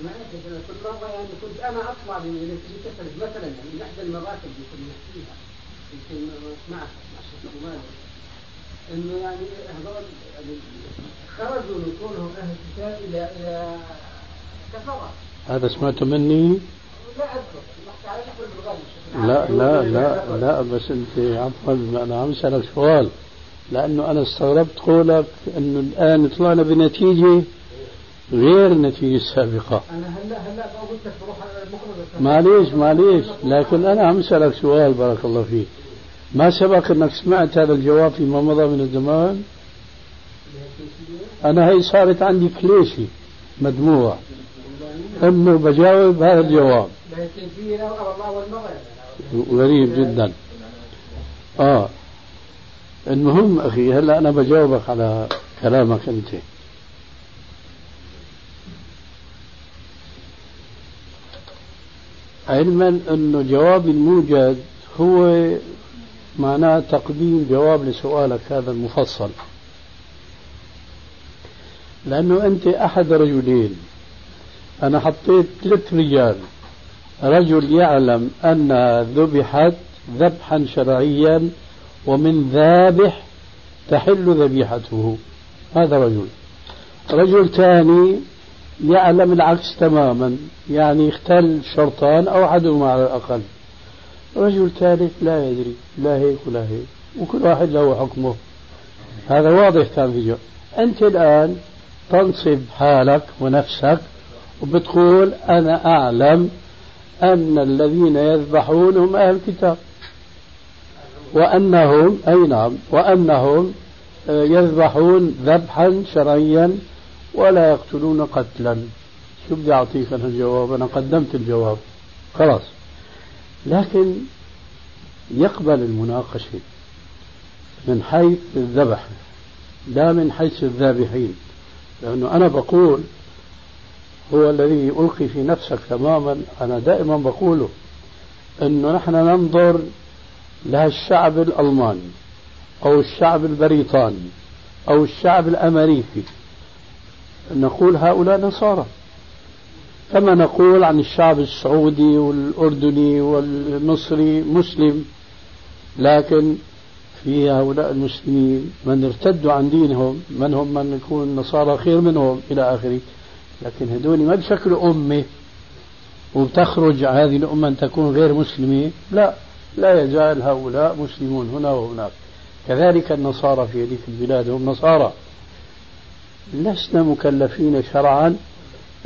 أنا كنت يعني كنت أنا أطلع من مثلا يعني من إحدى المراتب اللي كنا فيها يمكن سمعت مع الشيخ مالك إنه يعني هذول خرجوا من كونهم أهل الكتاب إلى إلى كفرة هذا سمعته مني؟ لا أذكر على لا لا لا لا بس انت عفوا أنا عم اسالك سؤال. لأنه أنا استغربت قولك إنه الآن طلعنا بنتيجة غير النتيجه السابقه أنا هلا هلا قلت لك بروح معليش معليش لكن أنا عم اسالك سؤال بارك الله فيك. ما سبق إنك سمعت هذا الجواب فيما مضى من الزمان؟ أنا هي صارت عندي كليشي مدموع إنه بجاوب هذا الجواب. غريب جدا. آه. المهم أخي هلا أنا بجاوبك على كلامك أنت. علما أنه جواب الموجد هو معناه تقديم جواب لسؤالك هذا المفصل. لأنه أنت أحد رجلين. أنا حطيت ثلاث رجال. رجل يعلم أنها ذبحت ذبحا شرعيا ومن ذابح تحل ذبيحته. هذا رجل. رجل ثاني يعلم العكس تماما يعني اختل شرطان أو أحدهما على الأقل. رجل ثالث لا يدري لا هيك ولا هيك وكل واحد له حكمه. هذا واضح كان في جو. أنت الآن تنصب حالك ونفسك وبتقول أنا أعلم أن الذين يذبحون هم أهل الكتاب. وأنهم أي نعم وأنهم آه، يذبحون ذبحا شرعيا ولا يقتلون قتلا. شو بدي أعطيك أنا الجواب أنا قدمت الجواب. خلاص. لكن يقبل المناقشة من حيث الذبح لا من حيث الذابحين. لأنه أنا بقول هو الذي ألقي في نفسك تماما. أنا دائما بقوله أنه نحن ننظر للشعب الألماني أو الشعب البريطاني أو الشعب الأمريكي. نقول هؤلاء نصارى. كما نقول عن الشعب السعودي والأردني والمصري مسلم. لكن في هؤلاء المسلمين من ارتدوا عن دينهم من هم من يكون النصارى خير منهم إلى آخره. لكن هذول ما بشكلوا أمة وبتخرج هذه الأمة أن تكون غير مسلمة لا لا يزال هؤلاء مسلمون هنا وهناك. كذلك النصارى في هذه البلاد هم نصارى. لسنا مكلفين شرعا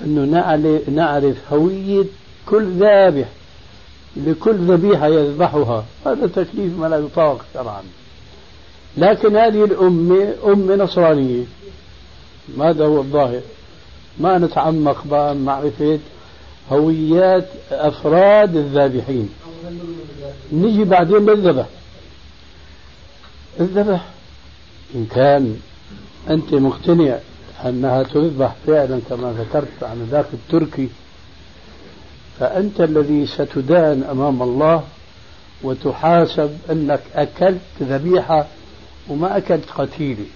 أنه نعرف هوية كل ذابح لكل ذبيحة يذبحها. هذا تكليف ما لا يطاق شرعا. لكن هذه الأمة أمة نصرانية. ماذا هو الظاهر؟ ما نتعمق بقى معرفة هويات أفراد الذابحين. نجي بعدين للذبح. الذبح إن كان أنت مقتنع أنها تذبح فعلا كما ذكرت عن ذاك التركي فأنت الذي ستدان أمام الله وتحاسب أنك أكلت ذبيحة وما أكلت قتيلة.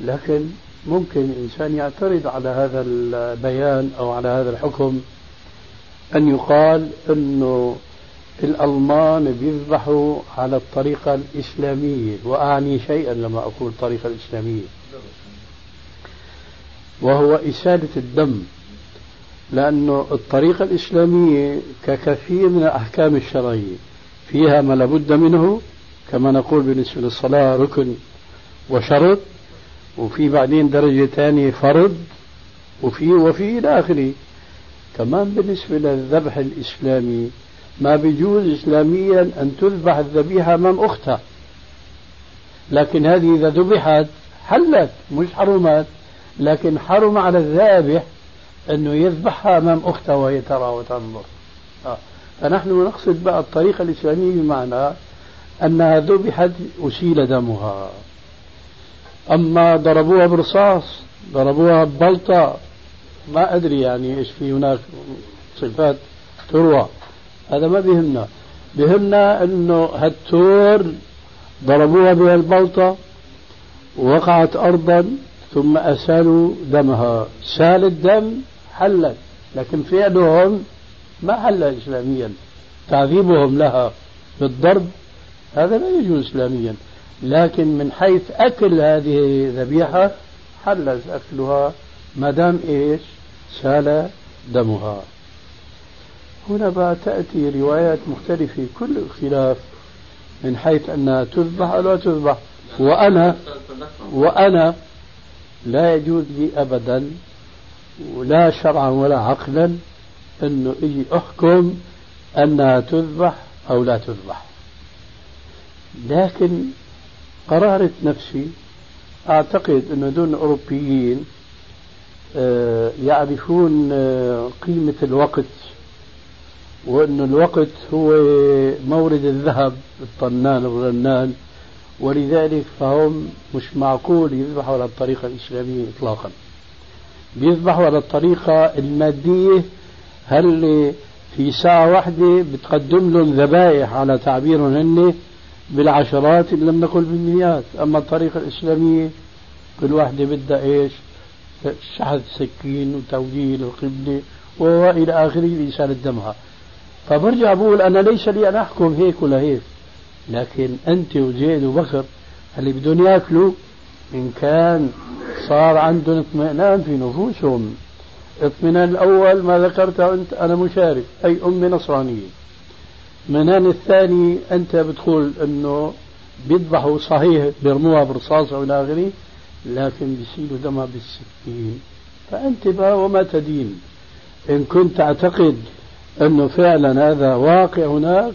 لكن ممكن الإنسان يعترض على هذا البيان أو على هذا الحكم أن يقال أنه الألمان بيذبحوا على الطريقة الإسلامية وأعني شيئا لما أقول الطريقة الإسلامية. وهو إسالة الدم لأنه الطريقة الإسلامية ككثير من الأحكام الشرعية فيها ما لابد منه كما نقول بالنسبة للصلاة ركن وشرط وفي بعدين درجة ثانية فرض وفي وفي إلى آخره. كمان بالنسبة للذبح الإسلامي ما بيجوز إسلاميا أن تذبح الذبيحة أمام أختها. لكن هذه إذا ذبحت حلت مش حرمت. لكن حرم على الذابح أنه يذبحها أمام أختها وهي ترى وتنظر. آه. فنحن نقصد بقى الطريقة الإسلامية بمعنى أنها ذبحت أسيل دمها. أما ضربوها برصاص ضربوها ببلطة ما أدري يعني إيش في هناك صفات تروى. هذا ما بيهمنا. بيهمنا أنه هالتور ضربوها بهالبلطة وقعت أرضا ثم أسالوا دمها. سال الدم حلت. لكن فعلهم ما حل إسلاميا. تعذيبهم لها بالضرب هذا لا يجوز إسلاميا. لكن من حيث أكل هذه الذبيحة حل أكلها ما دام إيش؟ سال دمها. هنا بقى تأتي روايات مختلفة كل خلاف من حيث أنها تذبح أو لا تذبح. وأنا وأنا لا يجوز لي أبدا لا شرعا ولا عقلا أنه إجي أحكم أنها تذبح أو لا تذبح. لكن قرارة نفسي أعتقد أن دون أوروبيين آه، يعرفون آه، قيمة الوقت وأن الوقت هو مورد الذهب الطنان الرنان ولذلك فهم مش معقول يذبحوا على الطريقة الإسلامية إطلاقا. بيذبحوا على الطريقة المادية هل في ساعة واحدة بتقدم لهم ذبائح على تعبيرهم هن؟ بالعشرات إن لم نقل بالمئات. أما الطريقة الإسلامية كل واحدة بدها إيش؟ شحذ سكين وتوجيه القبلة وإلى آخره لإسالة دمها فبرجع بقول أنا ليس لي أن أحكم هيك ولا هيك. لكن أنت وزيد وبكر اللي بدهم يأكلوا إن كان صار عندهم اطمئنان في نفوسهم. اطمئنان الأول ما ذكرته أنت أنا مشارك أي أمي نصرانية. الاطمئنان الثاني أنت بتقول أنه بيذبحوا صحيح بيرموها برصاص إلى آخره لكن بيسيلوا دمها بالسكين فأنت بقى وما تدين. إن كنت تعتقد أنه فعلا هذا واقع هناك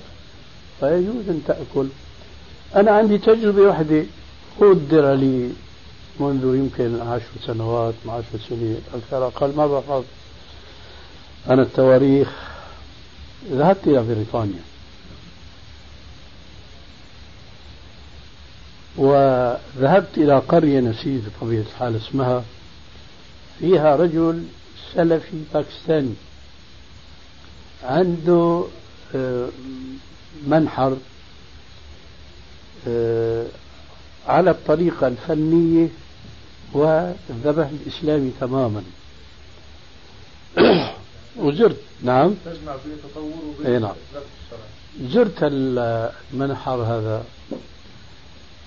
فيجوز أن تأكل. أنا عندي تجربة واحدة قدر لي منذ يمكن عشر سنوات عشر سنين أكثر أقل ما بحفظ أنا التواريخ ذهبت إلى بريطانيا. وذهبت إلى قرية نسيت بطبيعة الحال اسمها. فيها رجل سلفي باكستاني. عنده آه، منحر آه، على الطريقة الفنية والذبح الإسلامي تماما. وزرت نعم؟ تجمع بين التطور وبين نعم. زرت المنحر هذا.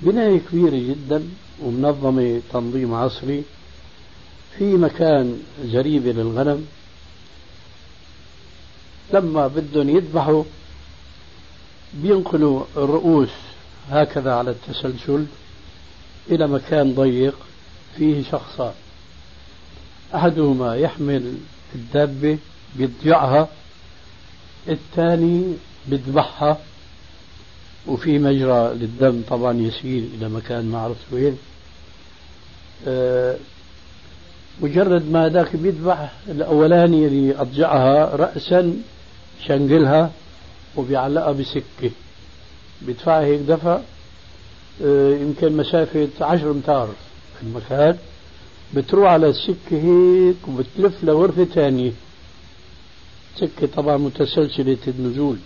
بناية كبيرة جدا ومنظمة تنظيم عصري في مكان جريبة للغنم. لما بدهم يذبحوا بينقلوا الرؤوس هكذا على التسلسل إلى مكان ضيق فيه شخصان. أحدهما يحمل الدابة بيضجعها الثاني بذبحها وفي مجرى للدم طبعا يسيل إلى مكان ما عرفت وين. أه مجرد ما ذاك بيذبح الأولاني اللي أضجعها رأسا شنقلها وبيعلقها بسكة. بيدفعها هيك دفع أه يمكن مسافة عشر أمتار في المكان. بتروح على السكة هيك وبتلف لغرفة ثانية سكة طبعا متسلسلة النزول.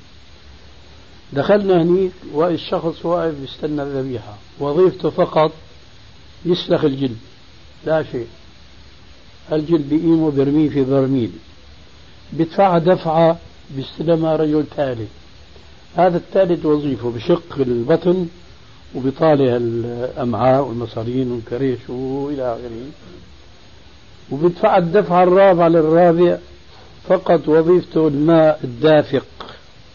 دخلنا هنيك والشخص واقف بيستنى الذبيحة وظيفته فقط يسلخ الجلد. لا شيء. الجلد بيقيمه برميه في برميل. بيدفعها دفعة بيستلمها رجل ثالث. هذا الثالث وظيفه بشق البطن وبيطالع الأمعاء والمصارين والكريش وإلى آخره. وبيدفع الدفعة الرابعة للرابع. فقط وظيفته الماء الدافق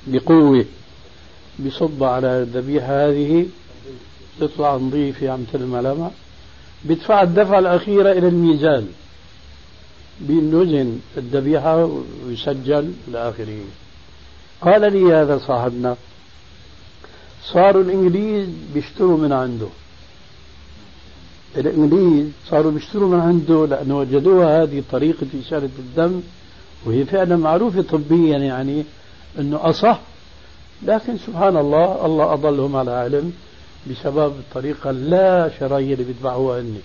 بقوة. بصب على الذبيحة هذه تطلع نظيفة عم تلمع بيدفع الدفعة الأخيرة إلى الميزان بينوزن الذبيحة ويسجل إلى آخره قال لي هذا صاحبنا صاروا الإنجليز بيشتروا من عنده. الإنجليز صاروا بيشتروا من عنده لأنه وجدوها هذه طريقة إشارة الدم وهي فعلا معروفة طبيا يعني أنه أصح لكن سبحان الله الله أضلهم على علم بسبب الطريقة لا شرعية اللي بيتبعوها هن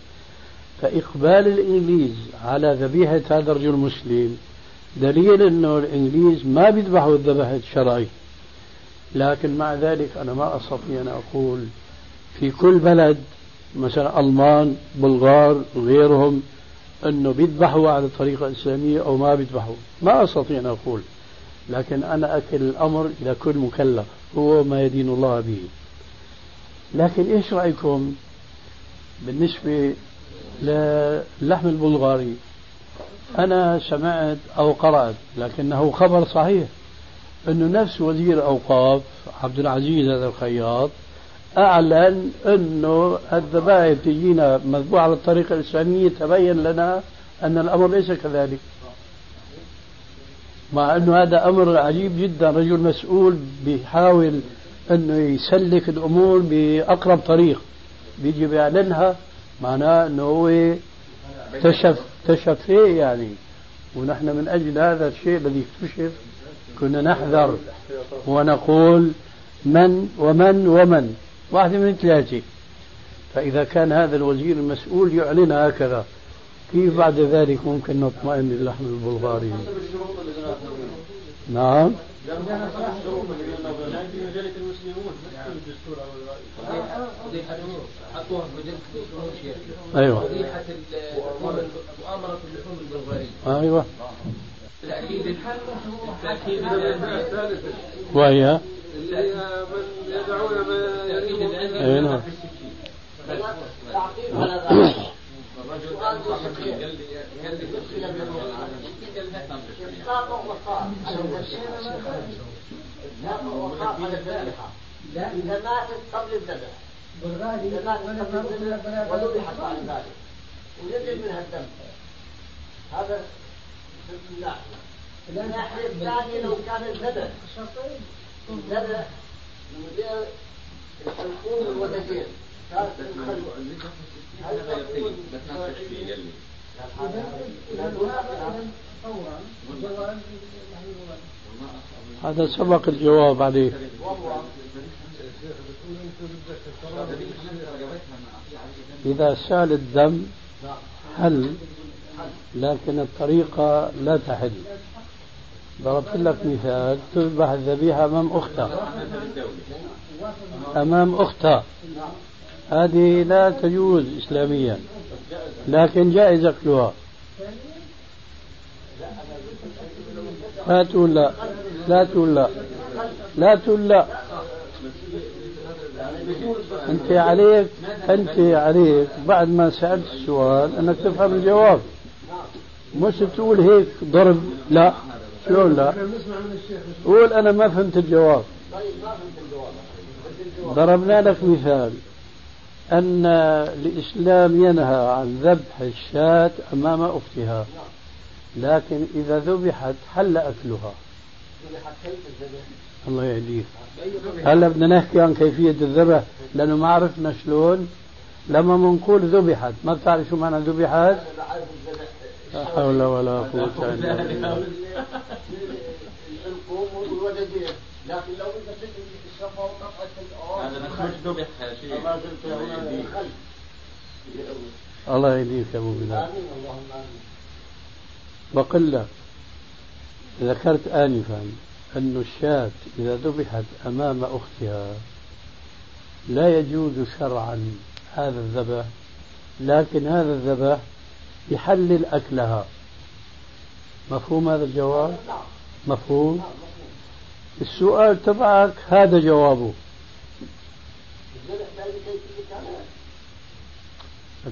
فإقبال الإنجليز على ذبيحة هذا الرجل المسلم دليل أنه الإنجليز ما بيذبحوا الذبح الشرعي لكن مع ذلك أنا ما أستطيع أن أقول في كل بلد مثلا ألمان بلغار غيرهم أنه بيذبحوا على الطريقة الإسلامية أو ما بيذبحوا ما أستطيع أن أقول. لكن أنا أكل الأمر إلى كل مكلف هو ما يدين الله به. لكن إيش رأيكم بالنسبة للحم البلغاري؟ أنا سمعت أو قرأت لكنه خبر صحيح أنه نفس وزير أوقاف عبد العزيز هذا الخياط أعلن أنه الذبائح تجينا مذبوحة على الطريقة الإسلامية تبين لنا أن الأمر ليس كذلك. مع أنه هذا أمر عجيب جدا رجل مسؤول بيحاول أنه يسلك الأمور بأقرب طريق. بيجي بيعلنها معناه أنه هو اكتشف إيه يعني. ونحن من أجل هذا الشيء الذي اكتشف كنا نحذر ونقول من ومن ومن. واحدة من ثلاثة. فإذا كان هذا الوزير المسؤول يعلن هكذا. كيف بعد ذلك ممكن نطمئن للحم البلغاري. نعم. أيوه. مؤامرة اللحوم البلغارية أيوه. تأكيد تأكيد وهي؟ اللي من يدعون ما يريد اي نعم لا إذا ماتت قبل الذبح إذا ماتت قبل الذبح وذبحت بعد ذلك ويجب منها الدم هذا من ناحية الناحية الثانية لو كان الذبح الذبح من غير الحلقوم هذا سبق الجواب عليه. إذا سال الدم حل لكن الطريقة لا تحل. ضربت لك مثال تذبح الذبيحة أمام أختها. أمام أختها. هذه لا تجوز إسلاميا لكن جائز أكلها. لا تقول لا لا تقول لا لا تقول لا. أنت عليك أنت عليك بعد ما سألت السؤال أنك تفهم الجواب. مش تقول هيك ضرب لا. شلون لا؟ قول أنا ما فهمت الجواب. ضربنا لك مثال. أن الإسلام ينهى عن ذبح الشاة أمام أختها لكن إذا ذبحت حل أكلها. الله يهديك. هلا بدنا نحكي عن كيفية الذبح لأنه ما عرفنا شلون. لما بنقول ذبحت ما بتعرف شو معنى ذبحت؟ لا حول ولا قوة إلا بالله. لكن لو انت الشفا الله يهديك. يا ابو بلال آمين اللهم آمين. بقول لك ذكرت انفا أن الشاة إذا ذبحت أمام أختها لا يجوز شرعا هذا الذبح لكن هذا الذبح يحلل أكلها مفهوم هذا الجواب؟ مفهوم؟ السؤال تبعك هذا جوابه.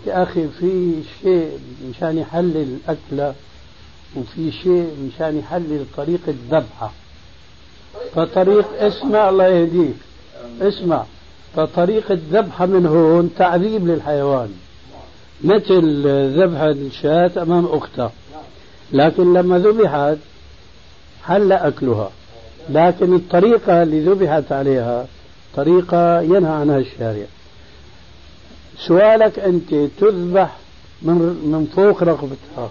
يا أخي في شيء مشان يحلل الأكلة وفي شيء مشان يحلل طريقة ذبحه فطريق اسمع الله يهديك. اسمع فطريقة ذبحة من هون تعذيب للحيوان. مثل ذبح الشاة أمام أختها. لكن لما ذبحت حل أكلها. لكن الطريقة اللي ذبحت عليها طريقة ينهى عنها الشارع. سؤالك أنت تذبح من من فوق رقبتها.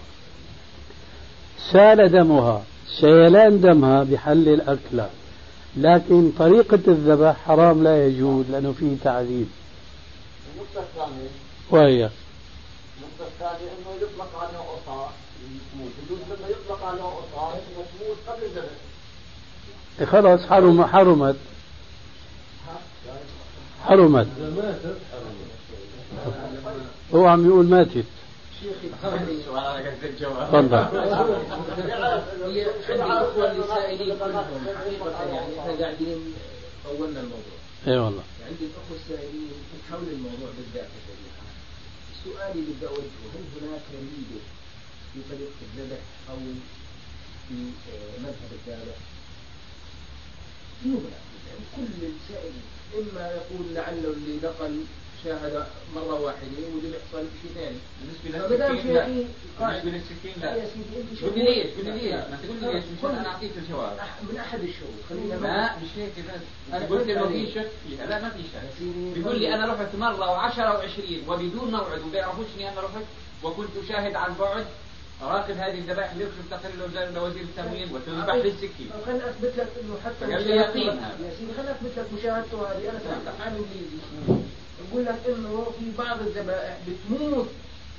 سال دمها سيلان دمها بحل الأكل لكن طريقة الذبح حرام لا يجوز لأنه فيه تعذيب. وهي؟ أنه يطلق على قطع يجوز لما يطلق على تموت قبل الذبح خلاص حرم حرمت. حرمت. هو عم يقول ماتت. تفضل. الاخوه السائلين كلهم حقيقه يعني إحنا قاعدين طولنا الموضوع اي والله. عندي الاخوه السائلين حول الموضوع بالذات اللي بدي اوجهه هل هناك في طريقه أو في مذهب كل السائل اما يقول لعله اللي نقل شاهد مرة واحدة وده بيحصل شيء ثاني. بالنسبة للسكين لا. بالنسبة للسكين لا. قول لي ليش؟ قول لي ليش؟ ما تقول لي ليش مشان أنا أعطيك الجواب. من أحد الشهور خلينا لا مش هيك بس. أنا قلت إنه في شك فيها. لا ما في شك. بيقول لي أنا رحت مرة و10 و20 وبدون موعد وما بيعرفوش أنا رحت وكنت شاهد عن بعد. راقب هذه الذبائح يرسل تقرير لوزير التموين وتذبح بالسكين. خليني أثبت لك إنه حتى قال لي يقين. هذا. يا سيدي خليني أثبت لك مشاهدته هذه. أنا سالتك عن انجليزي. يقول لك إنه في بعض الذبائح بتموت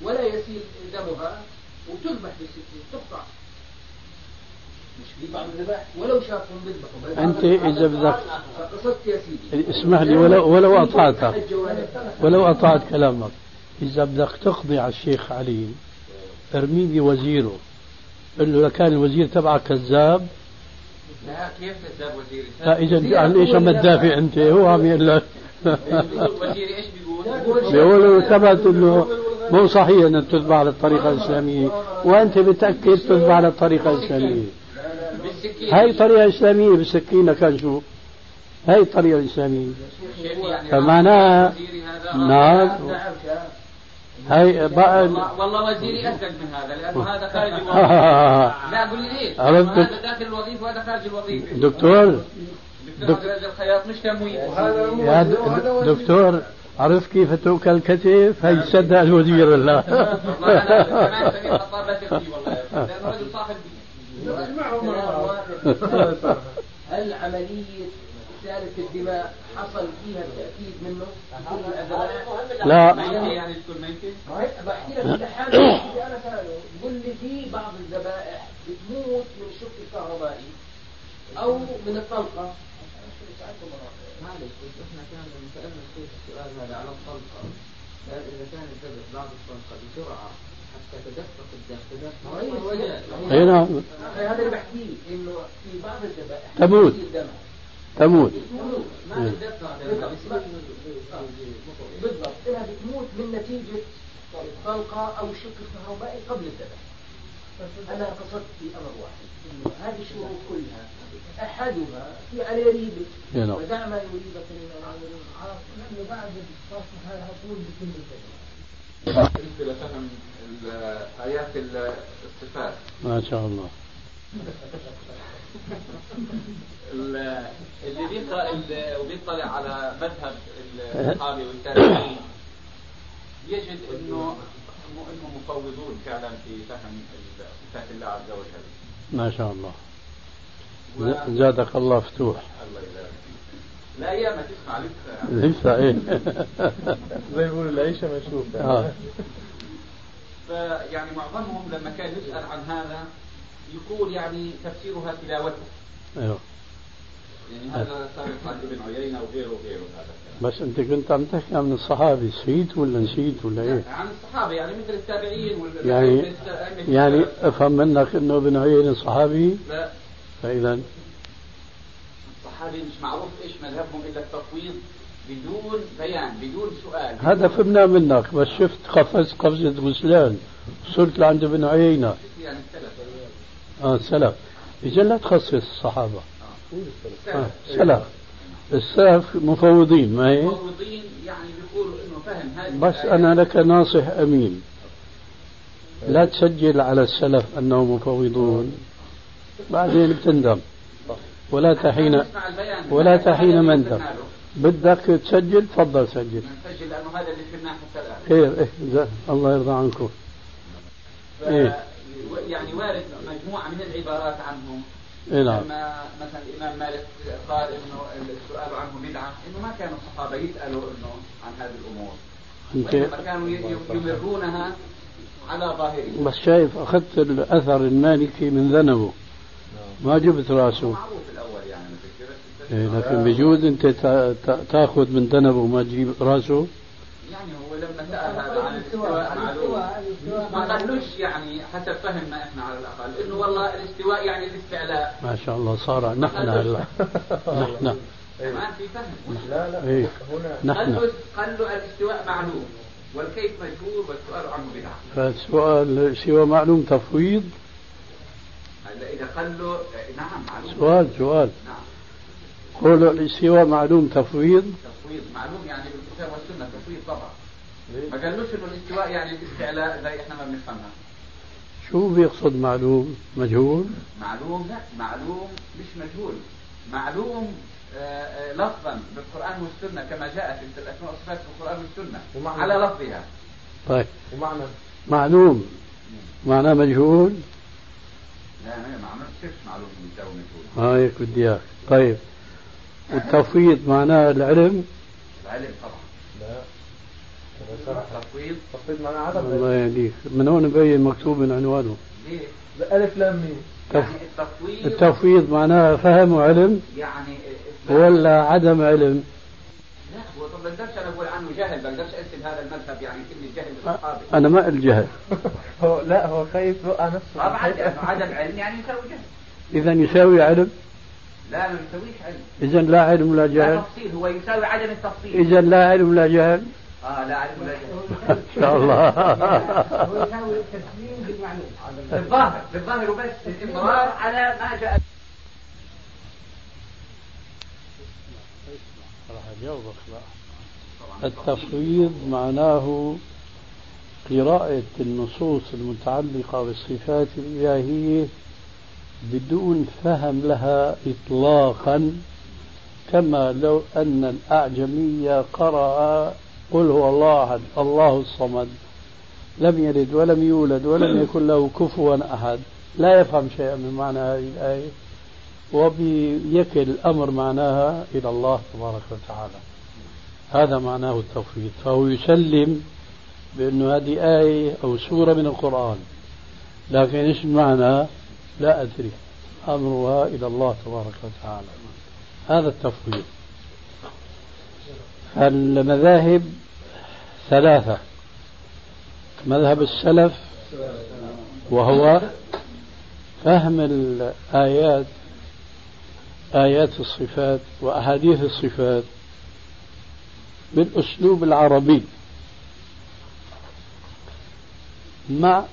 ولا يسيل دمها وتذبح بالسكين تقطع. مش في بعض الذبائح. ولو شافهم بيذبحوا أنت إذا بدك قصدت يا سيدي. اسمح لي ولو ولو قطعتك ولو قطعت كلامك. إذا بدك تقضي على الشيخ علي ارمي لي وزيره قل له لكان الوزير تبعك كذاب. لا كيف كذاب وزيري؟ لا إذا عن إيش عم تدافع أنت؟ هو عم يقول لك وزيري إيش بيقول؟ بيقولوا ثبت انه مو صحيح إنك تتبع على الطريقة الإسلامية. وأنت بتأكد تتبع على الطريقة الاسلاميه هاي طريقه اسلاميه بالسكينة كان شو؟ هاي الطريقة الإسلامية. فمعناها نعم. هاي بقى والله وزيري اسلم من هذا لأنه هذا خارج الوظيفه لا قول لي ليش؟ هذا داخل الوظيفه وهذا خارج الوظيفه دكتور دكتور الخياط مش تمويل يا دكتور عرفت كيف توكل الكتف هي صدق الوزير ولا هل عملية إسالة الدماء حصل فيها التأكيد منه؟ لا. يعني تكون ممكن بحكي لك الحالة أنا سأله بقول لي في بعض الذبائح بتموت من الشق الكهربائي أو من الطلقة. معلش بس إحنا كان الشيخ السؤال هذا على الطلقة قال إذا كان الذبح بعد الطلقة بسرعة حتى تدفق الدم تدفق اي نعم هذا اللي بحكيه إنه في بعض الذبائح تموت. تموت. بالضبط انها بتموت من نتيجه طلقه أو شق كهربائي قبل الذبح أنا قصدت في أمر واحد انه هذه الشروط كلها احدها في عليه ريبه نعم. ودع ما يريبك لأنه بعد هذا طول بكل بالنسبة لفهم ايات الصفات ما شاء الله. اللي بيقرا وبيطلع على مذهب الصحابه والتابعين يجد إنه انهم مفوضون فعلا في فهم صفات الله عز وجل. ما شاء الله. و... زادك الله فتوح. الله يبارك لا يا ما تسمع لسه لسه إيه زي بيقولوا العيشه مشوفه آه. فيعني معظمهم لما كان يسأل عن هذا يقول يعني تفسيرها تلاوته أيوه يعني هذا صار عن ابن عيينة وغيره وغيره هذا. بس أنت كنت عم تحكي عن الصحابه نسيت ولا نسيت ولا إيه؟ عن الصحابة يعني مثل التابعين وال يعني يعني أفهم منك إنه ابن عيينة صحابي؟ لا. فإذا؟ الصحابه مش معروف إيش مذهبهم إلا التفويض بدون بيان بدون سؤال. هذا فهمنا منك بس شفت قفزت قفزة غسلان. صرت لعند ابن عيينة. يعني السلف. آه السلف. إذا لا تخصص الصحابة. آه. السلف السلف مفوضين ما هي؟ مفوضين يعني بيقولوا إنه فهم هذه بس أنا لك ناصح أمين. لا تسجل على السلف أنهم مفوضون. بعدين بتندم. ولا تحين ولا تحين مندم بدك تسجل تفضل سجل. نسجل لأنه هذا اللي فهمناه حتى الان خير إيه الله يرضى عنكم. إيه؟ يعني وارد مجموعة من العبارات عنهم. إيه نعم. لما مثلا الإمام مالك قال إنه السؤال عنه بدعة إنه ما كانوا الصحابة يسألوا إنه عن هذه الأمور. وإنما كانوا يمرونها على ظاهره بس شايف أخذت الأثر المالكي من ذنبه. ما جبت رأسه. معروف الأول يعني إيه لكن بجوز أنت تأخذ من ذنبه وما تجيب رأسه؟ يعني لما سال هذا عن الاستواء معلوم. ما قالوش يعني حسب فهمنا إحنا على الأقل إنه والله الاستواء يعني الاستعلاء. ما شاء الله صار نحن هلا. نحن. ما في فهم. لا لا. إيه. هنا. نحن. قال له الاستواء معلوم. والكيف مجهول والسؤال عنه بدعة. فالسؤال سوى معلوم تفويض؟ هلا إذا قال له نعم معلوم. سؤال سؤال. نعم. قول الاستواء معلوم تفويض؟ تفويض معلوم يعني بالكتاب والسنة تفويض طبعا. ما قالوش إنه الاستواء يعني الاستعلاء زي إحنا ما بنفهمها. شو بيقصد معلوم؟ مجهول؟ معلوم لا معلوم مش مجهول. معلوم آه، آه، لفظا بالقرآن والسنة كما جاءت في الأسماء والصفات في القرآن والسنة ومعنى. على لفظها. طيب. ومعنى؟ معلوم. معناه مجهول؟ لا ما ما عملتش معلوم مجهول. هايك بدي اياك طيب. والتفويض معناه العلم؟ العلم طبعا. تفويض. تفصيل معنى عدم الله يهديك. من هون مبين مكتوب من عنوانه. ليه؟ ألف لام ميم. يعني التفويض التفويض معناه فهم وعلم يعني ولا عدم علم. لا هو طب بقدرش أنا أقول عنه جهل بقدرش انسب هذا المذهب يعني كلمة جهل للاصحاب أنا ما الجهل هو لا هو خايف يوقع نفسه. طبعا عدم علم يعني يساوي جهل. اذا يساوي علم؟ لا ما يساويش علم. اذا لا علم ولا لا جهل. تفصيل هو يساوي عدم التفصيل. اذا لا علم ولا جهل. آه لا جهل إن شاء الله. هو يساوي التسليم بالمعلوم. بالظاهر بالظاهر وبس الاصرار على ما جاء. راح اجاوبك التفويض معناه قراءة النصوص المتعلقة بالصفات الإلهية بدون فهم لها إطلاقا كما لو أن الأعجمي قرأ قل هو الله أحد الله الصمد. لم يلد ولم يولد ولم يكن له كفوا أحد. لا يفهم شيئا من معنى هذه الآية. وبيكل الأمر معناها إلى الله تبارك وتعالى. هذا معناه التفويض فهو يسلم بأنه هذه آية أو سورة من القرآن. لكن إيش المعنى لا أدري. أمرها إلى الله تبارك وتعالى. هذا التفويض المذاهب ثلاثة. مذهب السلف وهو فهم الآيات آيات الصفات وأحاديث الصفات بالأسلوب العربي. مع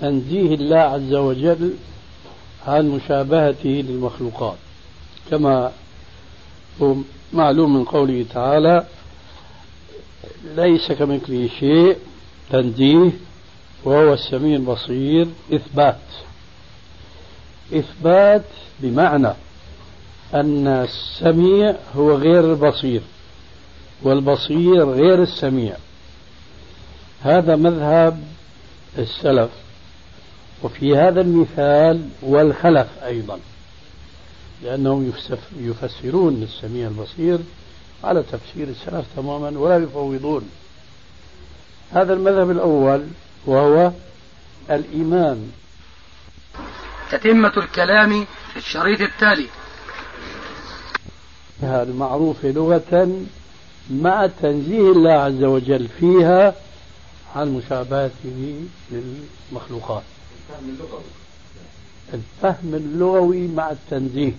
تنزيه الله عز وجل عن مشابهته للمخلوقات كما هو معلوم من قوله تعالى ليس كمثله شيء تنزيه وهو السميع البصير. إثبات. إثبات بمعنى أن السميع هو غير البصير والبصير غير السميع. هذا مذهب السلف. وفي هذا المثال والخلف أيضا. لأنهم يفسرون السميع البصير على تفسير السلف تماما ولا يفوضون. هذا المذهب الأول وهو الإيمان. تتمة الكلام في الشريط التالي. المعروفة لغة مع تنزيه الله عز وجل فيها عن مشابهته للمخلوقات. الفهم اللغوي مع التنزيه.